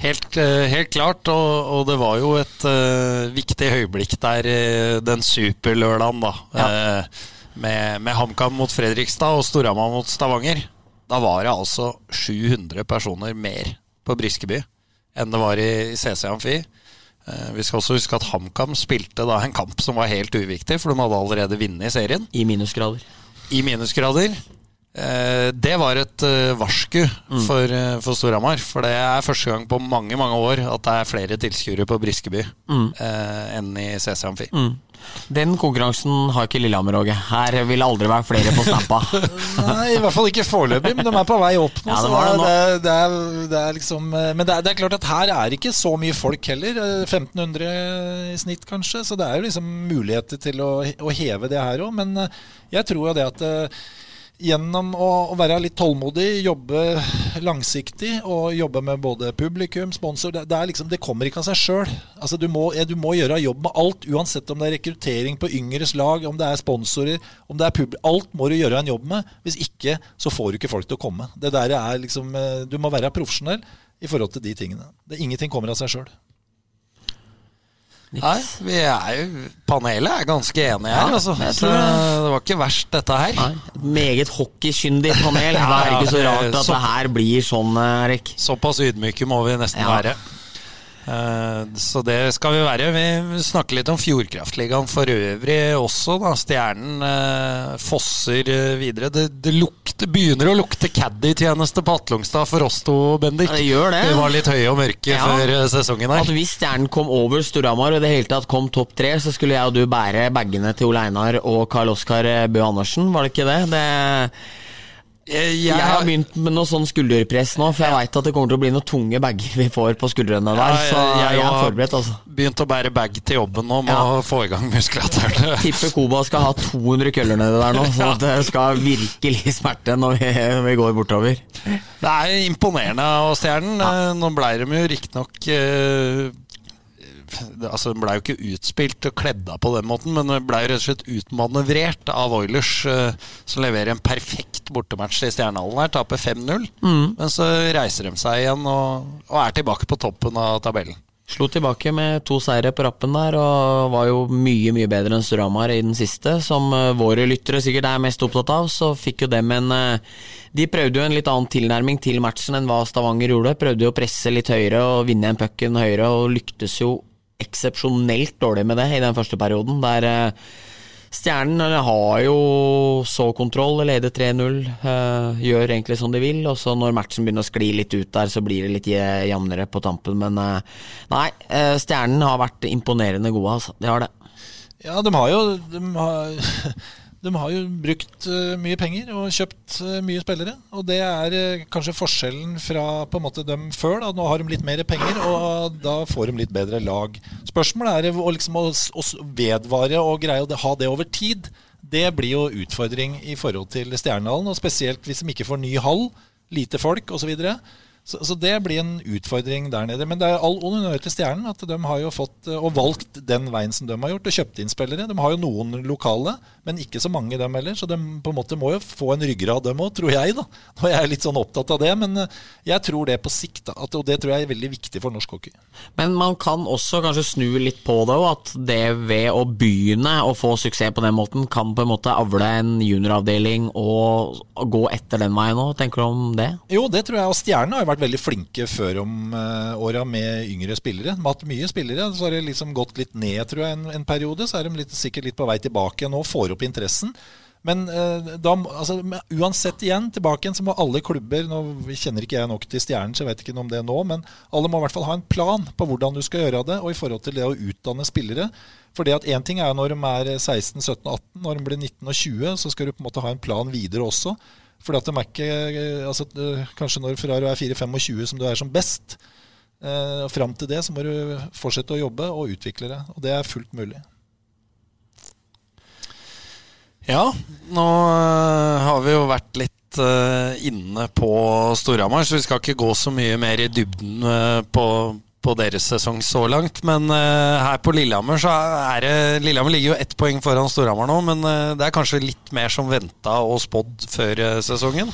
Helt, eh, helt klart, og, og det var jo et uh, viktig høyeblikk der eh, den superlørdagen, da. eh, med med HamKam mot Fredrikstad og Storhamar mot Stavanger. Da var det altså 700 personer mer på Briskeby enn det var i CC Amfi. Vi skal også huske at HamKam spilte da en kamp som var helt uviktig, for de hadde allerede vunnet serien I minusgrader. i minusgrader. Eh, det var et varsku mm. for, eh, for Storhamar. For det er første gang på mange mange år at det er flere tilskuere på Briskeby eh, enn i CC Amfi. Mm. Den konkurransen har ikke Lillehammer, Åge. Her vil aldri være flere på snappa. <laughs> Nei, i hvert fall ikke foreløpig, men de er på vei opp nå. Ja, de det nå. det, er, er, er liksom eh, Men det er, det er klart at her er ikke så mye folk heller. eh, 1500 i snitt, kanskje. Så det er jo liksom muligheter til å, å heve det her òg. Men eh, jeg tror jo det at eh, gjennom å, å være litt tålmodig, jobbe langsiktig og jobbe med både publikum, sponsor Det, det, liksom, det kommer ikke av seg sjøl. Altså, du, må, du må gjøre jobb med alt, uansett om det er rekruttering på yngres lag, om det er sponsorer, om det er pub Alt må du gjøre en jobb med. Hvis ikke, så får du ikke folk til å komme. Det der er liksom, eh, Du må være profesjonell i forhold til de tingene. Det, ingenting kommer av seg sjøl. Nei, vi er jo Panelet er ganske enige her, Ja, altså. Så det. var ikke verst, dette her. Nei, meget hockeykyndig panel. <laughs> Det er ikke så rart at så- det her blir sånn, Erik. Såpass ydmyke må vi nesten Ja. være. Eh, så det skal vi være. Vi snakker litt om Fjordkraftligaen for øvrig også. da Stjernen eh, fosser eh, videre. Det, det lukter, begynner å lukte caddy-tjeneste på Atlungstad for oss to, Bendik. Ja, det gjør det. Vi var litt høye og mørke Ja. før sesongen At her. hvis Stjernen kom over Storhamar og i det hele tatt kom topp tre, så skulle jeg og du bære bagene til Ole Einar og Karl Oskar Bø Andersen, var det ikke det? det Eh, jeg har begynt med noe sånn skulderpress nå, for jeg veit at det kommer til å bli noen tunge bager <laughs> vi får på skuldrene der. Ja, Så jeg- jeg jeg er har- forberedt, altså. begynt å bære bag til jobben nå, med Ja. få i gang muskulaturen. <laughs> Tipper Koba skal ha 200 køller nedi der nå, så det skal virkelig <laughs> smerte når vi, vi går bortover. Det er imponerende å se den. Nå blei de jo riktignok uh, Altså, Den ble jo ikke utspilt og kledd av på den måten, men den ble jo rett og slett utmanøvrert av Oilers, eh, som leverer en perfekt bortematch i Stjernehallen her. Taper 5-0. Men så reiser de seg igjen og, og er tilbake på toppen av tabellen. Slo tilbake med to seire på rappen der, og var jo mye mye bedre enn Storhamar i den siste. Som eh, våre lyttere sikkert er mest opptatt av, så fikk jo dem en eh, De prøvde jo en litt annen tilnærming til matchen enn hva Stavanger gjorde. Prøvde jo å presse litt høyere og vinne en pucken høyere, og lyktes jo eksepsjonelt dårlig med det i den første perioden. Der eh, Stjernen eh, har jo så kontroll, leder 3-0, eh, gjør egentlig som de vil. Og så når matchen begynner å skli litt ut der, så blir det litt je- jevnere på tampen. Men nei, Stjernen har vært imponerende gode, altså. De har det. Ja, de har jo de har, <laughs> de har jo brukt eh, mye penger og kjøpt eh, mye spillere. Og det er eh, kanskje forskjellen fra på en måte dem før. Da. Nå har de litt mer penger, og da får de litt bedre lag. Spørsmålet er å, liksom, å, å vedvare og greie å ha det over tid. Det blir jo utfordring i forhold til Stjernehallen, og spesielt hvis de ikke får ny hall, lite folk osv. Så, så det blir en utfordring der nede. Men det er all honnør til Stjernen at de har jo fått eh, og valgt den veien som de har gjort, og kjøpt inn spillere. De har jo noen lokale, men ikke så mange dem heller. Så de på en måte må jo få en ryggrad, dem òg, tror jeg. da. Nå er jeg litt sånn opptatt av det, men eh, jeg tror det på sikt. At, og det tror jeg er veldig viktig for norsk hockey. Men man kan også kanskje snu litt på det òg, at det ved å begynne å få suksess på den måten, kan på en måte avle en junioravdeling og gå etter den veien òg. Tenker du om det? Jo, det tror jeg. Og Stjernen har jo vært veldig flinke før om uh, åra med yngre spillere. De har hatt mye spillere. Så har det liksom gått litt ned, tror jeg, en, en periode. Så er de litt, sikkert litt på vei tilbake nå, får opp interessen. Men uh, da, altså, uansett igjen, tilbake igjen, så må alle klubber Nå kjenner ikke jeg nok til Stjernen, så jeg vet ikke noe om det nå, men alle må i hvert fall ha en plan på hvordan du skal gjøre det, og i forhold til det å utdanne spillere. For det at Én ting er når de er 16, 17, 18. Når de blir 19 og 20, så skal du på en måte ha en plan videre også. Fordi at de er ikke altså, Kanskje når Ferrari er 4-25 som du er som best, eh, fram til det så må du fortsette å jobbe og utvikle det. Og det er fullt mulig. Ja, nå uh, har vi jo vært litt uh, inne på Storhamar, så vi skal ikke gå så mye mer i dybden uh, på, på deres sesong så langt. Men uh, her på Lillehammer så er det Lillehammer ligger jo ett poeng foran Storhamar nå, men uh, det er kanskje litt mer som venta og spådd før uh, sesongen?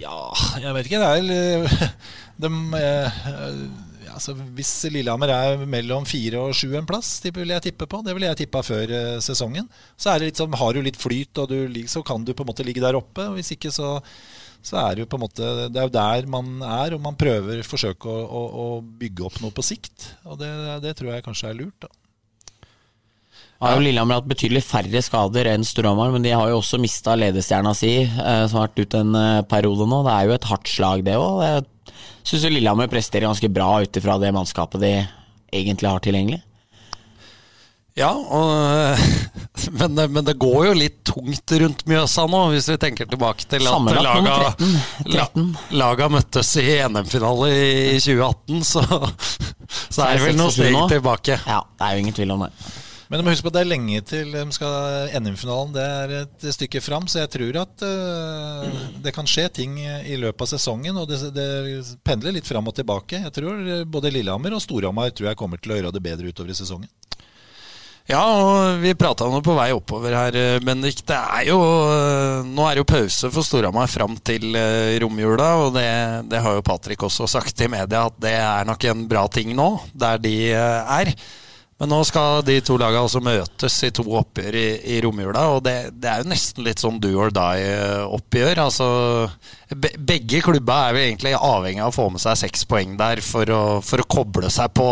Ja, jeg vet ikke. Det er <laughs> de, ja, altså, Hvis Lillehammer er mellom fire og sju en plass, det vil jeg tippe på. Det ville jeg tippa før sesongen. Så er det litt sånn, har du litt flyt, og du, så kan du på en måte ligge der oppe. Hvis ikke så så er det jo på en måte Det er jo der man er, og man prøver forsøke å, å, å bygge opp noe på sikt. Og det, det, tror jeg kanskje er lurt, da. Har jo Lillehammer hatt betydelig færre skader enn Storhamar, men de har jo også mista ledestjerna si, eh, som har vært ute en eh, periode nå. Det er jo et hardt slag, det òg. Jeg syns Lillehammer presterer ganske bra ut ifra det mannskapet de egentlig har tilgjengelig. Ja, og, <laughs> men, men, det går jo litt tungt rundt Mjøsa nå, hvis vi tenker tilbake til at laga, 13. 13. laga møttes i NM-finale i 2018, <laughs> så, så er det vel noen steg tilbake. Ja, det er jo ingen tvil om det. Men du må huske på at det er lenge til de skal NM-finalen. Det er et stykke fram, så jeg tror at uh, det kan skje ting i løpet av sesongen. Og det, det, pendler litt fram og tilbake. Jeg tror Både Lillehammer og Storhamar tror jeg kommer til å gjøre det bedre utover i sesongen. Ja, og vi prata nå på vei oppover her, Bendik. Det er jo Nå er det jo pause for Storhamar fram til eh, romjula, og det, det, har jo Patrick også sagt i media at det er nok en bra ting nå, der de eh, er. Men nå skal de to lagene også møtes i to oppgjør i, i romjula, og det, det, er jo nesten litt sånn do or die-oppgjør. Altså, be, begge klubba er vel egentlig avhengig av å få med seg seks poeng der for å, for å koble seg på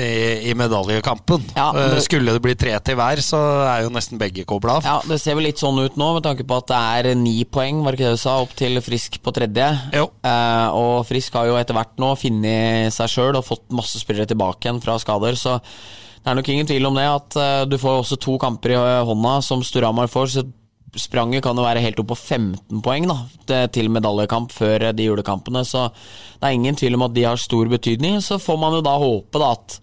i, i medaljekampen. Ja, det, eh, Skulle det bli tre til hver, så er jo nesten begge kobla av. Ja, Det ser vel litt sånn ut nå, med tanke på at det er ni poeng, var det ikke det du sa, opp til Frisk på tredje. Eh, og Frisk har jo etter hvert nå funnet seg sjøl og fått masse spillere tilbake igjen fra skader, så det er nok ingen tvil om det at uh, du får også to kamper i hånda som Storhamar får. så Spranget kan jo være helt opp på 15 poeng da, til medaljekamp før de julekampene. Så det er ingen tvil om at de har stor betydning. Så får man jo da håpe da at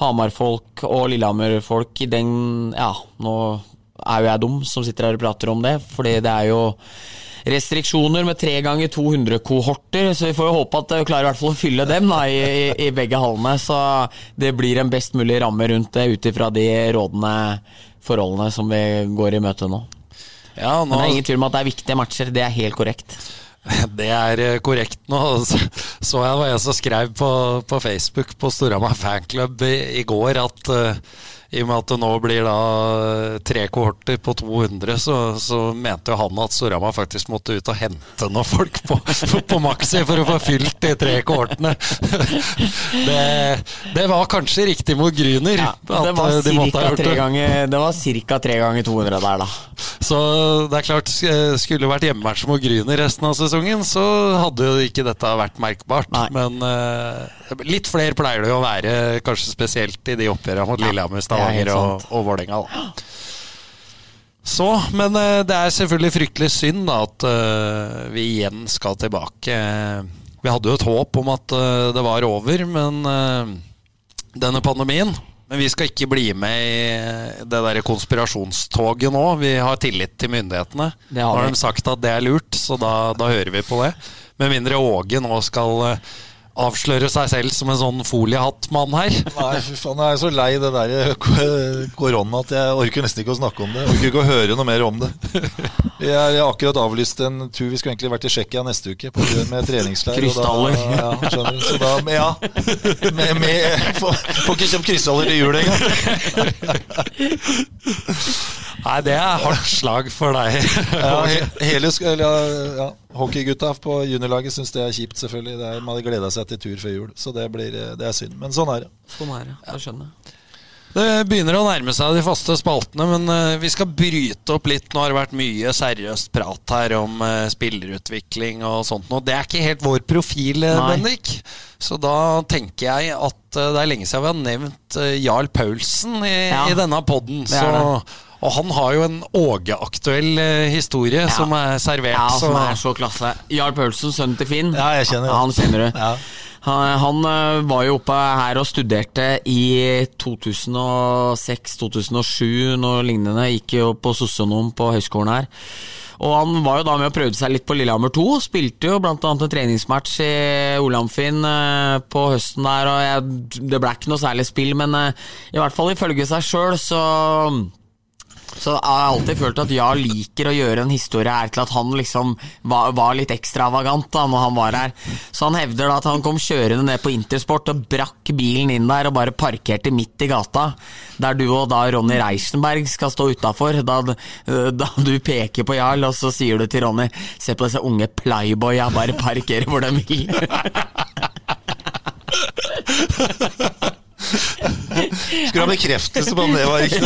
Hamar-folk og Lillehammer-folk i den Ja, nå er jo jeg dum som sitter her og prater om det, fordi det er jo restriksjoner med tre ganger 200-kohorter, så vi får jo håpe at vi klarer i hvert fall å fylle dem da, i, i, begge hallene. Så det blir en best mulig ramme rundt det ut ifra de rådende forholdene som vi går i møte nå. Ja, nå... Men det er ingen tvil om at det er viktige matcher, det er helt korrekt. <laughs> Det er eh, korrekt nå. Så jeg var en som skrev på, på Facebook på Storhamar fanklubb i, i, går at uh, i og med at det nå blir da tre kohorter på 200, så, så mente jo han at Storhamar faktisk måtte ut og hente noen folk på, <laughs> på, Maxi for å få fylt de tre kohortene. <laughs> Det, det var kanskje riktig mot Gryner. Ja, det var de ca. tre ganger 200 der, da. Så det er klart, skulle det vært hjemmematch mot Gryner resten av sesongen, så hadde jo ikke dette vært merkbart. Nei. Men uh, litt flere pleier det jo å være, kanskje spesielt i de oppgjørene mot Lillehammer. Stavanger og, og Vålerenga. Så, men uh, det er selvfølgelig fryktelig synd da, at uh, vi igjen skal tilbake. Vi hadde jo et håp om at uh, det var over, men denne pandemien men vi skal ikke bli med i det der konspirasjonstoget nå. Vi har tillit til myndighetene. Nå har de sagt at det er lurt, så da, da hører vi på det. Med mindre Åge nå skal eh, avsløre seg selv som en sånn foliehattmann her. Nei, fy faen, jeg er så lei det der eh, korona at jeg orker nesten ikke å snakke om det. Jeg orker ikke å høre noe mer om det. Vi har akkurat avlyst en tur. Vi skulle egentlig vært i Tsjekkia neste uke på, med treningsleir. Krystaller. Da, ja, skjønner du. Så da, men ja. Med, med, får, ikke kjøpt krystaller til jul engang. Nei, det er hardt slag for deg. Ja, he, hele, eller, ja, Hockeygutta på juniorlaget syns det er kjipt, selvfølgelig. Det er, man hadde gleda seg til tur før jul, så det, blir, eh, det er synd. Men sånn er det. Sånn er det. jeg skjønner jeg. Det begynner å nærme seg de faste spaltene, men eh, vi skal bryte opp litt. Nå har det vært mye seriøst prat her om eh, spillerutvikling og sånt noe. Det er ikke helt vår profil, Nei. Bendik. Så da tenker jeg at det er lenge siden vi har nevnt Jarl Paulsen i, Ja. i denne poden. Det. Og han har jo en Åge-aktuell historie historie som er servert. Ja, som så er så klasse. Jarl Paulsen, sønnen til Finn. Ja, jeg kjenner. Han kjenner du. Ja. Han, han øh, var jo oppe her og studerte i 2006-2007, noe lignende. Gikk jo på sosionom på høyskolen her. Og han var jo da med og prøvde seg litt på Lillehammer 2. Spilte jo annet en treningsmatch i Olamfinn øh, på høsten der, og jeg, det ble ikke noe særlig spill, men i hvert fall ifølge seg sjøl så så jeg har alltid følt at Jarl liker å gjøre en historie her til at han liksom var, var litt ekstravagant da når han var her. Så han hevder da at han kom kjørende ned på Intersport og brakk bilen inn der og bare parkerte midt i gata. Der du og da Ronny Reichenberg skal stå utafor. Da, da du peker på Jarl, og så sier du til Ronny Se på disse unge playboya, bare parkere hvor de vil. <laughs> Skulle ha bekreftelse på om det var riktig.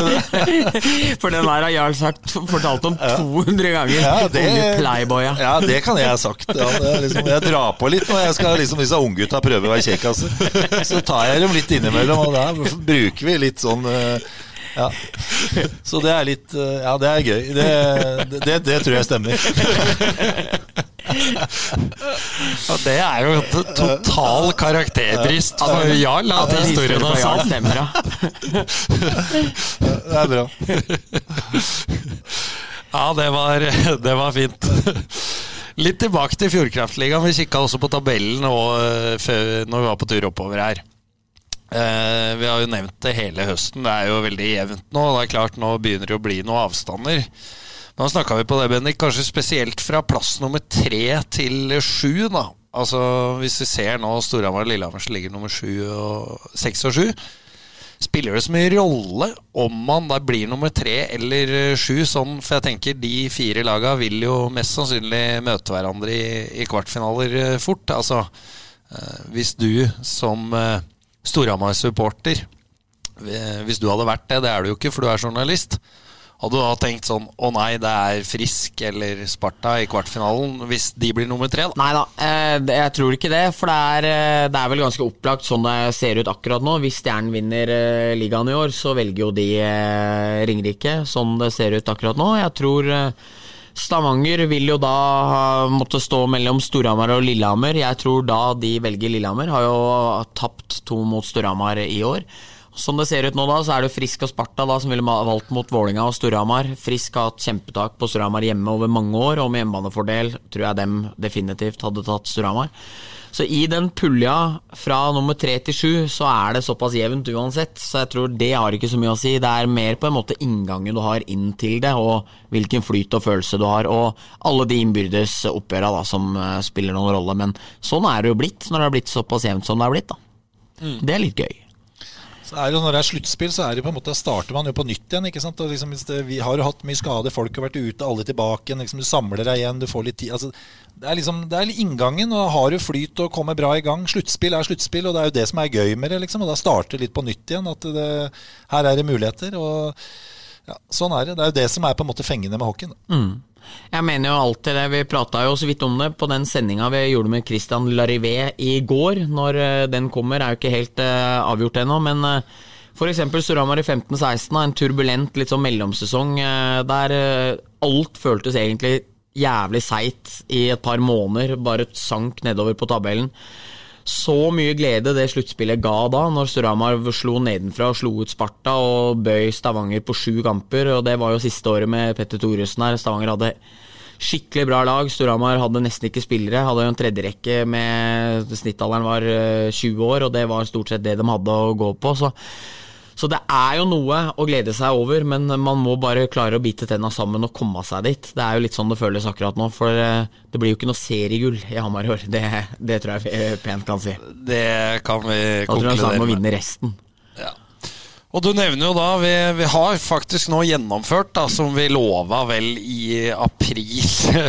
<laughs> For den der har Jarl sagt fortalt om 200 ganger. Ja, det, Unge playboya. ja, det kan jeg ha sagt. Ja, det liksom, jeg drar på litt når jeg skal liksom disse unggutta prøve å være kjekkaser. Så tar jeg dem litt innimellom, og da bruker vi litt sånn eh, ja. Så det er litt eh, Ja, det er gøy. Det, det, det tror jeg stemmer. <laughs> Ja, det er jo total karakterbrist for Jarl at historien er sann. stemmer. Det er bra. <laughs> Ja, det var, det var fint. Litt tilbake til Fjordkraftligaen. Vi kikka også på tabellen nå, eh, når vi var på tur oppover her. Eh, vi har jo nevnt det hele høsten. Det er jo veldig jevnt nå. Det er klart Nå begynner det å bli noen avstander. Nå snakka vi på det, Bendik, kanskje spesielt fra plass nummer tre til sju. da. Altså, Hvis vi ser nå Storhamar og Lillehammer som ligger nummer sju og seks og sju, spiller det så mye rolle om man da blir nummer tre eller sju? Sånn, for jeg tenker de fire laga vil jo mest sannsynlig møte hverandre i, i kvartfinaler eh, fort. Altså, eh, hvis du som eh, Storhamar-supporter Hvis du hadde vært det, det er du jo ikke, for du er journalist. Hadde du da tenkt sånn Å nei, det er Frisk eller Sparta i kvartfinalen hvis de blir nummer tre, da? Nei da, eh, jeg tror ikke det. For det er, eh, det er vel ganske opplagt sånn det ser ut akkurat nå. Hvis Stjernen vinner eh, ligaen i år, så velger jo de Ringerike, sånn det ser ut akkurat nå. Jeg tror Stavanger vil jo da måtte stå mellom Storhamar og Lillehammer. Jeg tror da de velger Lillehammer. Har jo tapt to mot Storhamar i år. Som det ser ut nå, da, så er det Frisk og Sparta da, som ville valgt mot Vålinga og Storhamar. Frisk har hatt kjempetak på Storhamar hjemme over mange år, og med hjemmebanefordel tror jeg dem definitivt hadde tatt Storhamar. Så i den pulja fra nummer tre til sju, så er det såpass jevnt uansett. Så jeg tror det har ikke så mye å si. Det er mer på en måte inngangen du har inn til det, og hvilken flyt og følelse du har, og alle de innbyrdes oppgjøra da, som eh, spiller noen rolle. Men sånn er det jo blitt, når det har blitt såpass jevnt som det har blitt. da. Det er litt gøy. Er det, når det er sluttspill, så er det på en måte, starter man jo på nytt igjen. ikke sant? Og liksom, vi har jo hatt mye skade, folk har vært ute, alle tilbake. Liksom, du samler deg igjen, du får litt tid. altså det er liksom, det er inngangen, og har du flyt og kommer bra i gang. Sluttspill er sluttspill, og det er jo det som er gøy med det. liksom, og Da starter litt på nytt igjen. at det, Her er det muligheter. og ja, Sånn er det. Det er jo det som er på en måte fengende med hockeyen. da. Jeg mener jo alltid det. Vi prata jo så vidt om det på den sendinga vi gjorde med Christian Larivé i går. Når eh, den kommer, er jo ikke helt uh, avgjort ennå, men uh, f.eks. Storhamar i 15-16, en turbulent litt sånn mellomsesong uh, der alt føltes egentlig jævlig seigt i et par måneder. Bare sank nedover på tabellen. Så mye glede det sluttspillet ga da, når Storhamar slo nedenfra og slo ut Sparta og bøy Stavanger på sju kamper. og Det var jo siste året med Petter Thoresen her. Stavanger hadde skikkelig bra lag. Storhamar hadde nesten ikke spillere. Hadde jo en tredjerekke med Snittalderen var eh, 20 år, og det var stort sett det de hadde å gå på. Så, så det er jo noe å glede seg over, men man må bare klare å bite tenna sammen og komme seg dit. Det er jo litt sånn det føles akkurat nå, for eh, det blir jo ikke noe seriegull i Hamar i år. Det, det tror jeg pent kan si. Det kan vi Da tror jeg konkludere Start må vinne resten. Ja. Og du nevner jo da, vi, vi har faktisk nå gjennomført, da, som vi lova vel i april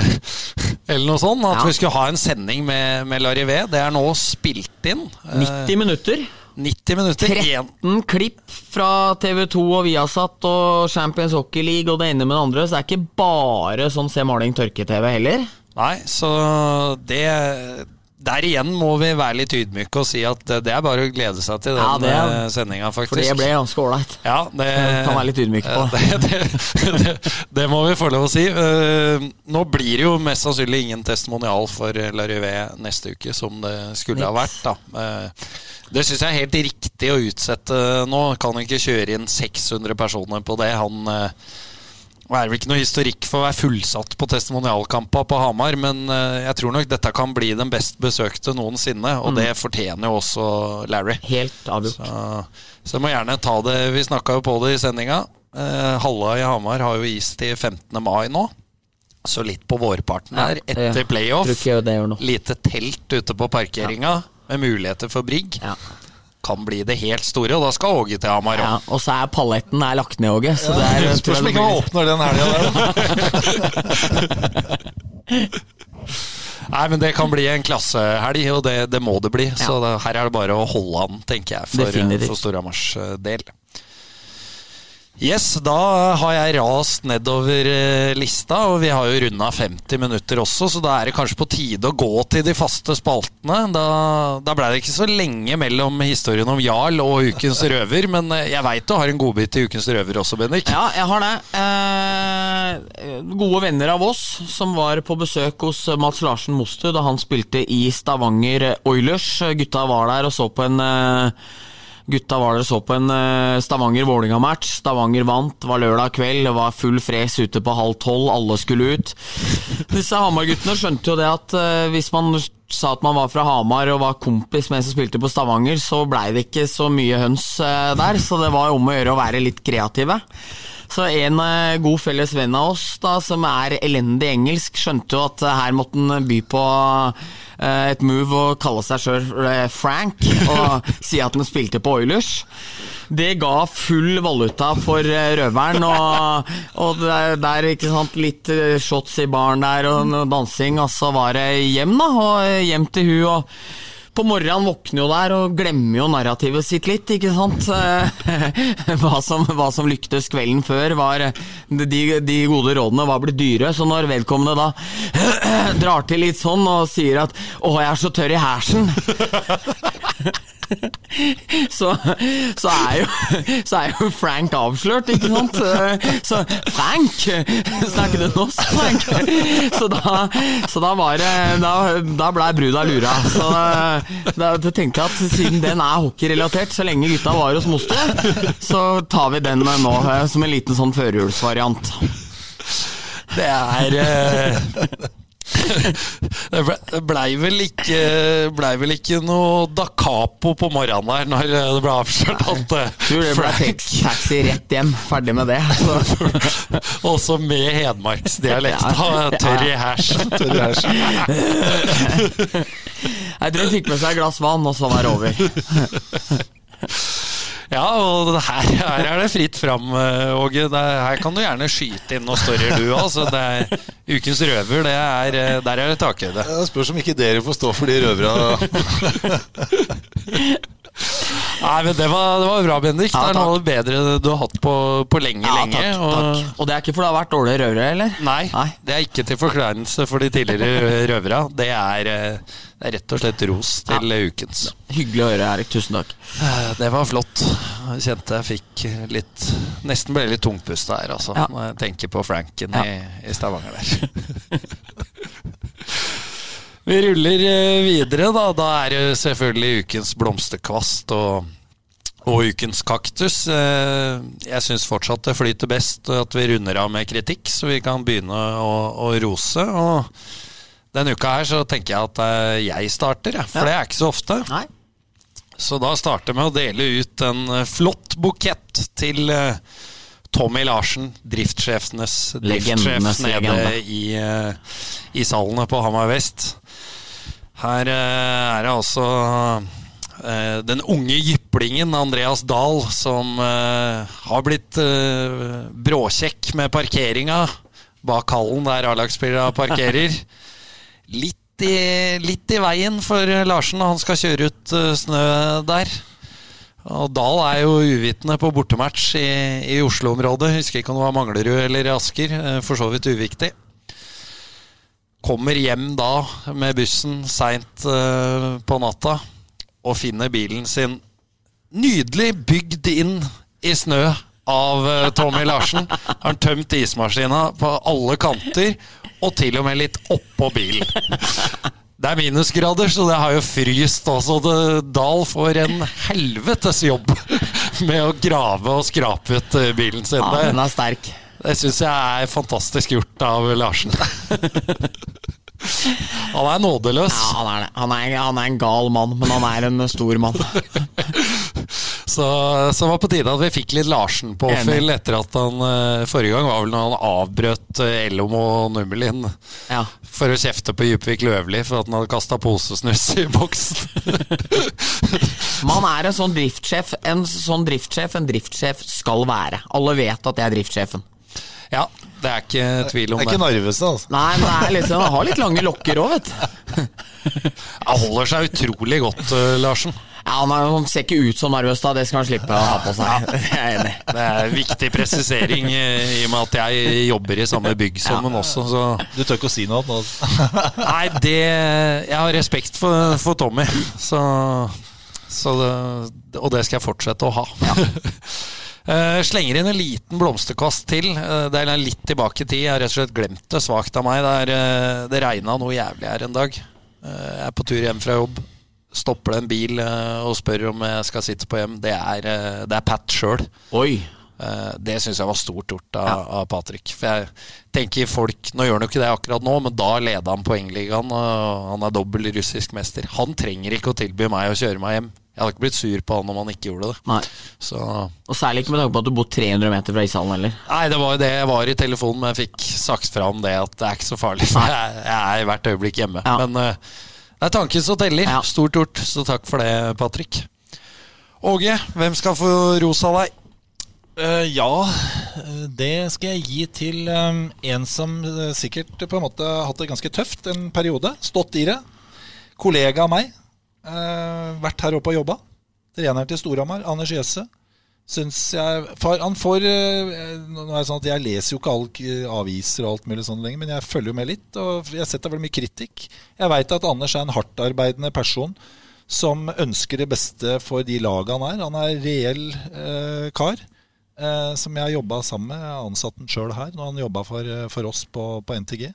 <laughs> eller noe sånt, at Ja. vi skulle ha en sending med, med Larivé. Det er nå spilt inn. Eh, 90 minutter. 90 minutter. En, 13 klipp fra TV2 og Viasat og Champions Hockey League og det ene med det andre, så det er ikke bare sånn se maling tørke-TV heller. nei, så det Der igjen må vi være litt ydmyke og si at det det er bare å glede seg til den Ja, eh, sendinga, faktisk. For det ble ganske ålreit. Ja, <laughs> det Kan være litt ydmyk på. <laughs> Det, det, det, det må vi få lov å si. Eh, nå blir det jo mest sannsynlig ingen testimonial for Larivé neste uke, som det skulle ha vært. da. Eh, det syns jeg er helt riktig å utsette nå. Kan ikke kjøre inn 600 personer på det. Han det er vel ikke noe historikk for å være fullsatt på testimonialkampa på Hamar, men eh, jeg tror nok dette kan bli den best besøkte noensinne, og det fortjener jo også Larry. Helt avgjort. Så, så jeg må gjerne ta det Vi snakka jo på det i sendinga. Eh, Halla i Hamar har jo is til 15. mai nå. Så litt på vårparten her, etter playoff. Lite telt ute på parkeringa med muligheter for brigg. Ja. Kan bli det helt store, og da skal Åge til Hamar Ja, og så er palletten er lagt ned, Åge. Så det er, Spørs om ikke han åpner den helga der. <laughs> Nei, men det kan bli en klassehelg, og det, det må det bli. Så det, her er det bare å holde an, tenker jeg, for, for Storhamars eh, del. Yes, da har jeg rast nedover eh, lista, og vi har jo runda 50 minutter også, så da er det kanskje på tide å gå til de faste spaltene. Da, da ble det ikke så lenge mellom historien om Jarl og Ukens røver, men eh, jeg veit du har en godbit til Ukens røver også, Bendik. Ja, jeg har det. Eh, gode venner av oss som var på besøk hos Mats Larsen Mostu da han spilte i Stavanger Oilers. Gutta var der og så på en eh, Gutta var der og så på en eh, Stavanger-Vålinga-match. Stavanger vant, var lørdag kveld, det var full fres ute på halv tolv, alle skulle ut. Disse Hamar-guttene skjønte jo det at eh, hvis man sa at man var fra Hamar og var kompis med en som spilte på Stavanger, så blei det ikke så mye høns eh, der, så det var om å gjøre å være litt kreative. Så en eh, god felles venn av oss, da, som er elendig engelsk, skjønte jo at eh, her måtte han by på eh, et move og kalle seg sjøl Frank, og <laughs> si at han spilte på Oilers. Det ga full valuta for røveren, og, og der, der, ikke sant, litt shots i baren der og dansing, og så var det hjem, da, og hjem til hun og på morgenen våkner jo der og glemmer jo narrativet sitt litt, ikke sant? Eh, <laughs> hva, som, hva som lyktes kvelden før, var eh, de, de gode rådene var blitt dyre. Så når vedkommende da <clears throat> drar til litt sånn og sier at 'Å, jeg er så tørr i hersen', <laughs> <laughs> så, så, er jo, så er jo Frank avslørt, ikke sant? Så Frank! Snakker du norsk, Frank? Så da, så da var det Da, da blei bruda lura. Så da, da tenkte jeg at siden den er hockeyrelatert, så lenge gutta var hos moster, så tar vi den nå eh, som en liten sånn førjulsvariant. Det er Det ble- vel ikke Blei vel ikke noe da capo på morgenen der når det ble avslørt at eh, Tror det ble taxi rett hjem. Ferdig med det. <laughs> Så. også med hedmarksdialekt Ja, tørr i. <laughs> <laughs> Jeg tror hun fikk med seg et glass vann, og så var det over. Ja, og her, her er det fritt fram, eh, Åge. Er- Her kan du gjerne skyte inn noen storyer, du òg. Så det er Ukens røver, det er, eh, der er det takhøyde. Det spørs om ikke dere får stå for de røvera. <laughs> Nei, men det var, det var bra, Bendik. Ja, det er noe av det bedre du har hatt på, på lenge, Ja, lenge. takk, og- takk. Og det er ikke fordi det har vært dårlige røvere, eller? Nei, Nei. det er ikke til forkleinelse for de tidligere røvere. Det er, eh, det er rett og slett ros til ja. ukens. Hyggelig å høre, Erik. Tusen takk. Eh, Det var flott. Jeg kjente jeg fikk litt Nesten ble litt tungpusta her, altså. Når jeg tenker på Franken i, i Stavanger der. <laughs> Vi ruller eh, videre, da. Da er det selvfølgelig ukens blomsterkvast. Og Og ukens kaktus. eh, Jeg syns fortsatt det flyter best at vi runder av med kritikk, så vi kan begynne å, å rose. Og denne uka her så tenker jeg at eh, jeg starter, for det er ikke så ofte. Nei. Så da starter jeg med å dele ut en flott bukett til Tommy Larsen, driftssjefenes driftssjef nede i, i salene på Hamar Vest. Her eh, er det altså eh, den unge jyplingen Andreas Dahl som eh, har blitt bråkjekk med parkeringa bak hallen der A-lagsspillerne parkerer. <laughs> Litt i, litt i veien for Larsen når han skal kjøre ut snø der. Og Dahl er jo uvitende på bortematch i, i Oslo-området. Husker ikke om det var Manglerud eller Asker. For så vidt uviktig. Kommer hjem da med bussen seint eh, på natta og finner bilen sin nydelig bygd inn i snø av eh, Tommy Larsen. Har tømt ismaskina på alle kanter, og til og med litt oppå bilen. Det er minusgrader, så det har jo fryst også. Det- Dahl får en helvetes jobb med å grave og skrape ut eh, bilen sin. Ja, den er sterk. Det syns jeg er fantastisk gjort av Larsen. <laughs> Han er nådeløs. Ja, han er det. Han er, han er en gal mann, men han er en stor mann. <laughs> Så, så var på tide at vi fikk litt Larsen-påfyll etter at han eh, Forrige gang var vel når han avbrøt Ellom Elom og Nummelin Ja. for å kjefte på Djupvik Løvli for at han hadde kasta posesnus i boksen. <laughs> Man er en sånn driftssjef en sånn driftssjef en driftssjef skal være. Alle vet at jeg er driftssjefen. Ja, det er ikke tvil om Det er det. ikke Narvestad, altså. Nei, men det er liksom, han har litt lange lokker òg, vet du. <laughs> Han holder seg utrolig godt, eh, Larsen. Ja, han, er, ser ikke ut som Narvestad, det skal han slippe å ha på seg. <laughs> Det er jeg enig. Det er en viktig presisering eh, i og med at jeg jobber i samme bygg som han også, så Du tør ikke å si noe annet nå. <laughs> Nei, det Jeg har respekt for, for Tommy, så, så det, Og det skal jeg fortsette å ha. Eh, slenger inn en liten blomsterkast til. Uh, det er litt tilbake i tid. Jeg har rett og slett glemt det svakt av meg. Det, er, eh, det regna noe jævlig her en dag. Jeg er på tur hjem fra jobb. Stopper det en bil og spør om jeg skal sitte på hjem. Det er, det er Pat sjøl. Det syns jeg var stort gjort av, av Patrick. For jeg tenker folk Nå gjør han jo ikke det akkurat nå, men da leda han poengligaen, og han er dobbel russisk mester. Han trenger ikke å tilby meg å kjøre meg hjem. Jeg hadde ikke blitt sur på han om han ikke gjorde det. Nei. Så Og særlig ikke med tanke på at du bor 300 meter fra ishallen heller. Nei, det var jo det jeg var i telefonen, men jeg fikk sagt fra om det at det er ikke så farlig. Jeg, <laughs> jeg er i hvert øyeblikk hjemme. Ja. Men uh, det er tanken som teller. Ja. Stort gjort, så takk for det, Patrick. Åge, hvem skal få ros av deg? Uh, ja, det skal jeg gi til um, en som sikkert på en måte har hatt det ganske tøft en periode. Stått i det. Kollega av meg. Eh, vært her oppe og jobba. Trener til Storhamar, Anders Jøsse. Syns jeg for, Han får uh, Nå er det sånn at Jeg leser jo ikke alle aviser og alt mulig sånn lenger, men jeg følger jo med litt. Og jeg setter veldig mye kritikk. Jeg veit at Anders er en hardtarbeidende person som ønsker det beste for de laga han er. Han er reell uh, kar som jeg har jobba sammen med. Jeg har ansatt den sjøl her når han jobba for, for oss på, på NTG.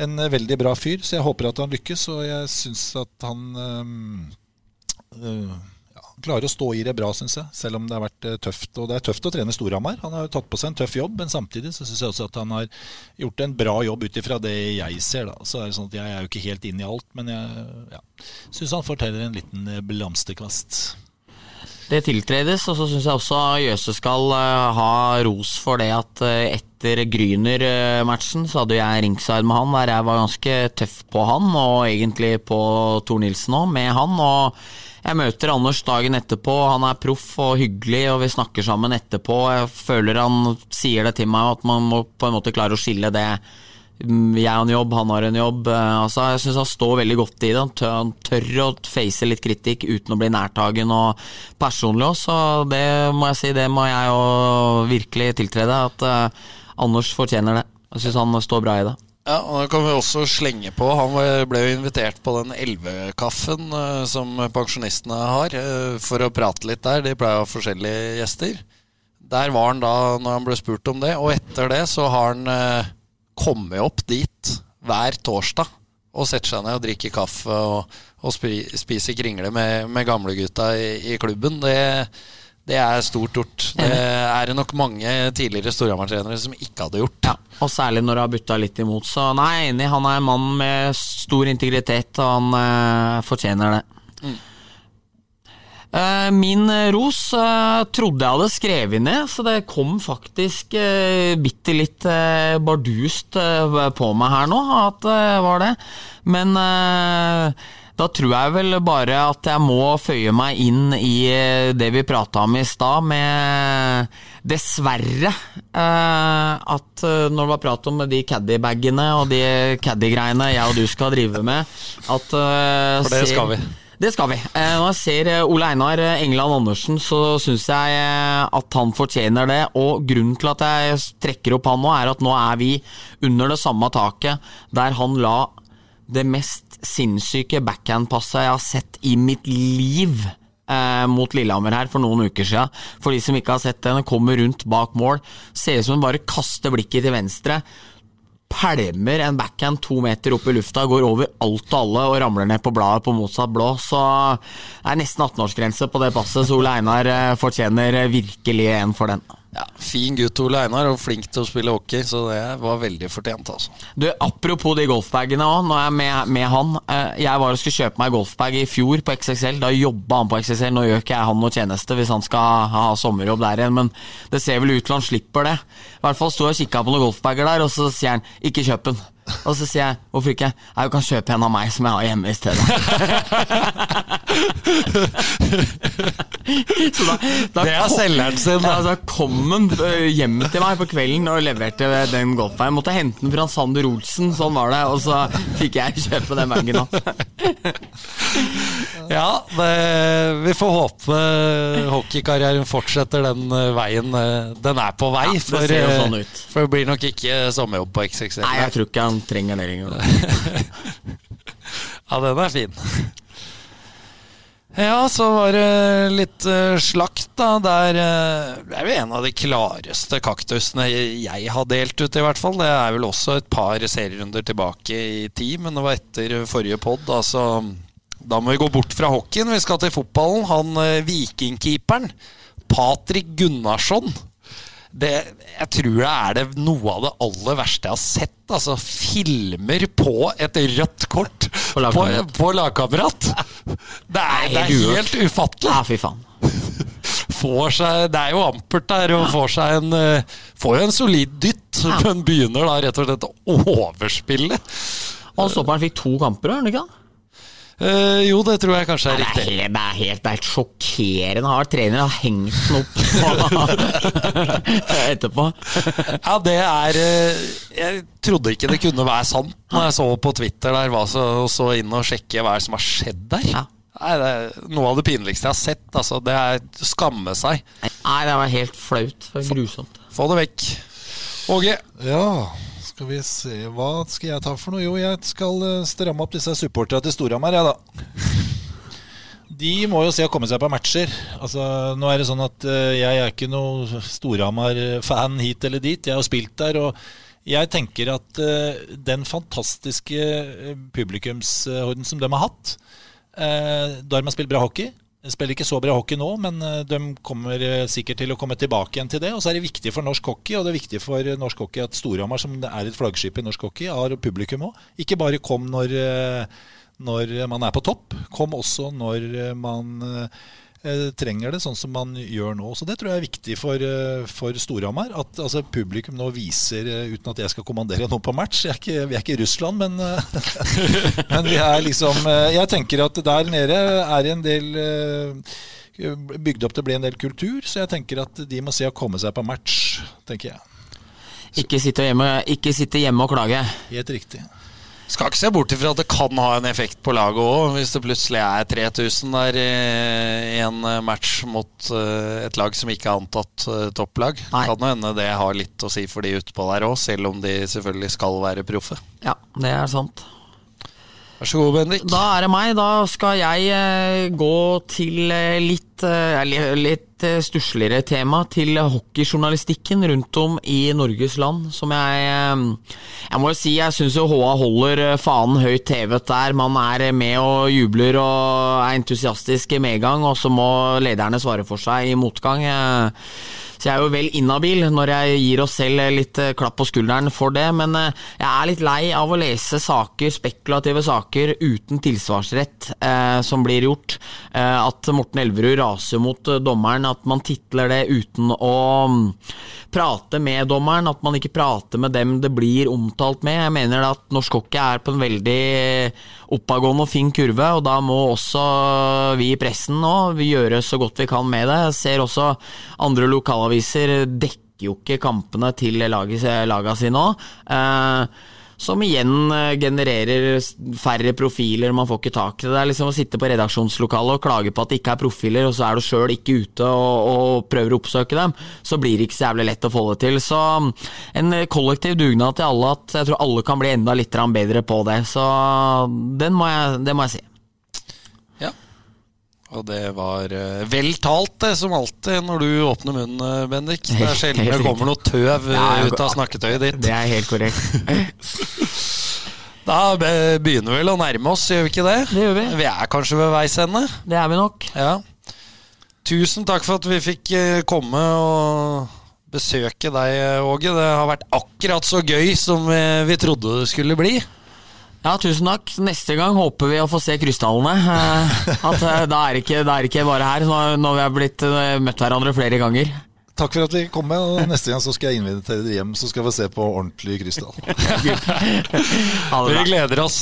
En eh, veldig bra fyr, så jeg håper at han lykkes. Og jeg syns at han eh, ja, klarer å stå i det bra, syns jeg. Selv om det har vært tøft. Og det er tøft å trene Storhamar. Han har jo tatt på seg en tøff jobb, men samtidig så syns jeg også at han har gjort en bra jobb ut ifra det jeg ser. da. Så er det sånn at Jeg er jo ikke helt inn i alt, men jeg ja, syns han forteller en liten blomsterkvast. Det tiltredes, og så syns jeg også Jøse skal eh, ha ros for det at eh, etter Gryner-matchen så hadde jeg ringside med han, der jeg var ganske tøff på han, og egentlig på Tor Nilsen òg, med han. og jeg møter Anders dagen etterpå, han er proff og hyggelig, og vi snakker sammen etterpå. Jeg føler han sier det til meg, at man må på en måte klare å skille det. Jeg har en jobb, han har en jobb. Eh, Altså, jeg syns han står veldig godt i det. Han tør, tør å face litt kritikk uten å bli nærtagen og personlig også. Så det må jeg si, det må jeg jo virkelig tiltrede. At eh, Anders fortjener det. Jeg syns han står bra i det. Ja, og da kan vi også slenge på Han ble jo invitert på den elvekaffen eh, som pensjonistene har, for å prate litt der. De pleier å ha forskjellige gjester. Der var han da når han ble spurt om det, og etter det så har han kommet opp dit hver torsdag og setter seg ned og drikker kaffe og, og spi, spiser kringle med, med gamlegutta i, i klubben. Det, Det er stort gjort. Det er det nok mange tidligere Storhamar-trenere som ikke hadde gjort. Ja, og særlig når det har butta litt imot. Så nei, enig, han er en mann med stor integritet, og han eh, fortjener det. Eh, min ros eh, trodde jeg hadde skrevet ned, så det kom faktisk bitte litt eh, bardust eh, på meg her nå at det var det. Men eh, da tror jeg vel bare at jeg må føye meg inn i eh, det vi prata om i stad, med dessverre eh, at eh, når det var prat om de caddybagene og de caddygreiene jeg og du skal drive med at eh, For det skal vi. Det skal vi. Eh, Når jeg ser eh, Ole Einar eh, Engeland Andersen, så syns jeg at han fortjener det. Og grunnen til at jeg trekker opp han nå, er at nå er vi under det samme taket der han la det mest sinnssyke backhand-passet jeg har sett i mitt liv. Mot Lillehammer her for noen uker siden. For de som ikke har sett den, kommer rundt bak mål. Ser ut som hun bare kaster blikket til venstre pælmer en backhand to meter opp i lufta, går over alt og alle og ramler ned på bladet på motsatt blå. Så er nesten 18-årsgrense på det passet, så Ole Einar eh, fortjener virkelig en for den. Ja, fin gutt Ole Einar, og flink til å spille hockey, så det var veldig fortjent, altså. Du, Apropos de golfbagene òg, er jeg med, med han. eh, Jeg var og skulle kjøpe meg golfbag i fjor på XXL. Da jobba han på XXL. Nå gjør ikke jeg han noe tjeneste hvis han skal ha sommerjobb der igjen, men det ser vel ut til han slipper det. I hvert fall sto jeg og kikka på noen golfbager der, og så sier han 'ikke kjøp den'. Og så sier jeg 'hvorfor ikke'? Jeg kan kjøpe en av meg som jeg har hjemme i stedet. <laughs> så da, da Det er selgeren sin, da. Ja, da kom han øh, hjem til meg på kvelden og leverte den golfveien. Måtte hente den fra Sander Olsen, sånn var det. Og så fikk jeg kjøpe den bagen òg. <laughs> Ja, det, vi får håpe hockeykarrieren fortsetter den eh, veien. eh, Den er på vei. Ja, det for, ser jo sånn ut. for det blir nok ikke sommerjobb på XXL. Nei, jeg tror ikke han trenger det lenger. <laughs> Ja, den er fin. Ja, så var det litt eh, slakt, da. Der eh, Det er jo en av de klareste kaktusene jeg har delt ut, i hvert fall. Det er vel også et par serierunder tilbake i tid, men det var etter forrige pod. Altså, da må vi gå bort fra hockeyen. Vi skal til fotballen. Han eh, vikingkeeperen, Patrik Gunnarsson. Det, jeg tror det er det noe av det aller verste jeg har sett. Altså Filmer på et rødt kort På lagkamerat. på, på lagkamerat. Det er, det er helt ufattelig. Ja, fy faen. <laughs> Får seg, det er jo ampert der, og får seg en eh, Får jo en solid dytt, men begynner da rett og slett å overspille. Og stopperen fikk to kamper, gjorde han ikke? Eh, jo, det tror jeg kanskje er Det er, riktig. helt, det er helt, det er sjokkerende. Har Trener har hengt den opp <laughs> etterpå. Ja, det er eh, Jeg trodde ikke det kunne være sant når jeg så på Twitter der var så, og så inn og sjekke hva som har skjedd der. Ja. Nei, det er noe av det pinligste jeg har sett. Altså, det er skamme seg. Nei, det var helt flaut. Grusomt. Få det vekk. Åge. Ja, skal vi se Hva skal jeg ta for noe? Jo, jeg skal eh, stramme opp disse supporterne til Storhamar, jeg, da. <laughs> De må jo se å komme seg på matcher. Altså, nå er det sånn at eh, jeg er ikke noe Storhamar-fan hit eller dit. Jeg har spilt der, og jeg tenker at eh, den fantastiske publikumshorden som de har hatt Da har man spilt bra hockey. Spiller ikke så bra hockey nå, men eh, de kommer eh, sikkert til å komme tilbake igjen til det. Og så er det viktig for norsk hockey, og det er viktig for norsk hockey at Storhamar, som er et flaggskip i norsk hockey, har publikum òg. Ikke bare kom når, eh, når man er på topp, kom også når man trenger det, sånn som man gjør nå. Så det tror jeg er viktig for, eh, for Storhamar. At altså, publikum nå viser, eh, uten at jeg skal kommandere <laughs> noe på match er ikke, Vi er ikke Russland, men, eh, <laughs> men vi er liksom eh, Jeg tenker at der nede er en del eh, bygd opp til å bli en del kultur, så jeg tenker at de må se å komme seg på match, tenker jeg. Ikke sitte hjemme, ikke sitte hjemme og klage. Helt riktig. Skal ikke se bort ifra at det kan ha en effekt på laget òg, hvis det plutselig er 3000 der i en match mot eh, et lag som ikke er antatt eh, topplag. Nei. Kan jo hende det har litt å si for de utpå der òg, selv om de selvfølgelig skal være proffe. Ja, det er sant. Vær så god, Bendik. Da er det meg. Da skal jeg eh, gå til eh, litt, eh, litt stussligere tema. Til hockeyjournalistikken rundt om i Norges land. Som jeg Jeg må jo si jeg syns HA holder fanen høyt hevet der. Man er med og jubler og er entusiastisk i medgang, og så må lederne svare for seg i motgang. Så jeg er jo vel inhabil når jeg gir oss selv litt eh, klapp på skulderen for det, men eh, jeg er litt lei av å lese saker, spekulative saker uten tilsvarsrett eh, som blir gjort. Eh, at Morten Elverud raser mot eh, dommeren, at man titler det uten å mm, prate med dommeren, at man ikke prater med dem det blir omtalt med. Jeg mener at norsk hockey er på en veldig oppadgående og fin kurve, og da må også vi i pressen nå gjøre så godt vi kan med det. Jeg ser også andre lokalaviser dekker jo ikke kampene til laga sine nå. Eh, som igjen eh, genererer færre profiler, man får ikke tak i det. Det er liksom å sitte på redaksjonslokalet og klage på at det ikke er profiler, og så er du sjøl ikke ute og, og prøver å oppsøke dem. Så blir det ikke så jævlig lett å få det til. Så en kollektiv dugnad til alle, at jeg tror alle kan bli enda litt bedre på det. Så den må jeg, det må jeg si. Og det var eh, vel talt, det, som alltid når du åpner munnen, eh, Bendik. Det er <laughs> sjelden det kommer noe tøv eh, Ja, ut av snakketøyet ditt. Det er helt korrekt. <laughs> Da begynner vi vel å nærme oss, gjør vi ikke det? Det gjør vi. Vi er kanskje ved veis ende. Det er vi nok. Ja. Tusen takk for at vi fikk eh, komme og besøke deg, eh, Åge. Det har vært akkurat så gøy som eh, vi trodde det skulle bli. Ja, tusen takk. Neste gang håper vi å få se krystallene. Eh, At eh, da er ikke, det er ikke bare her, når når vi har blitt eh, møtt hverandre flere ganger. Takk for at vi kom med, og neste gang så skal jeg invitere dere hjem, så skal vi se på ordentlig krystall. <laughs> Vi gleder oss.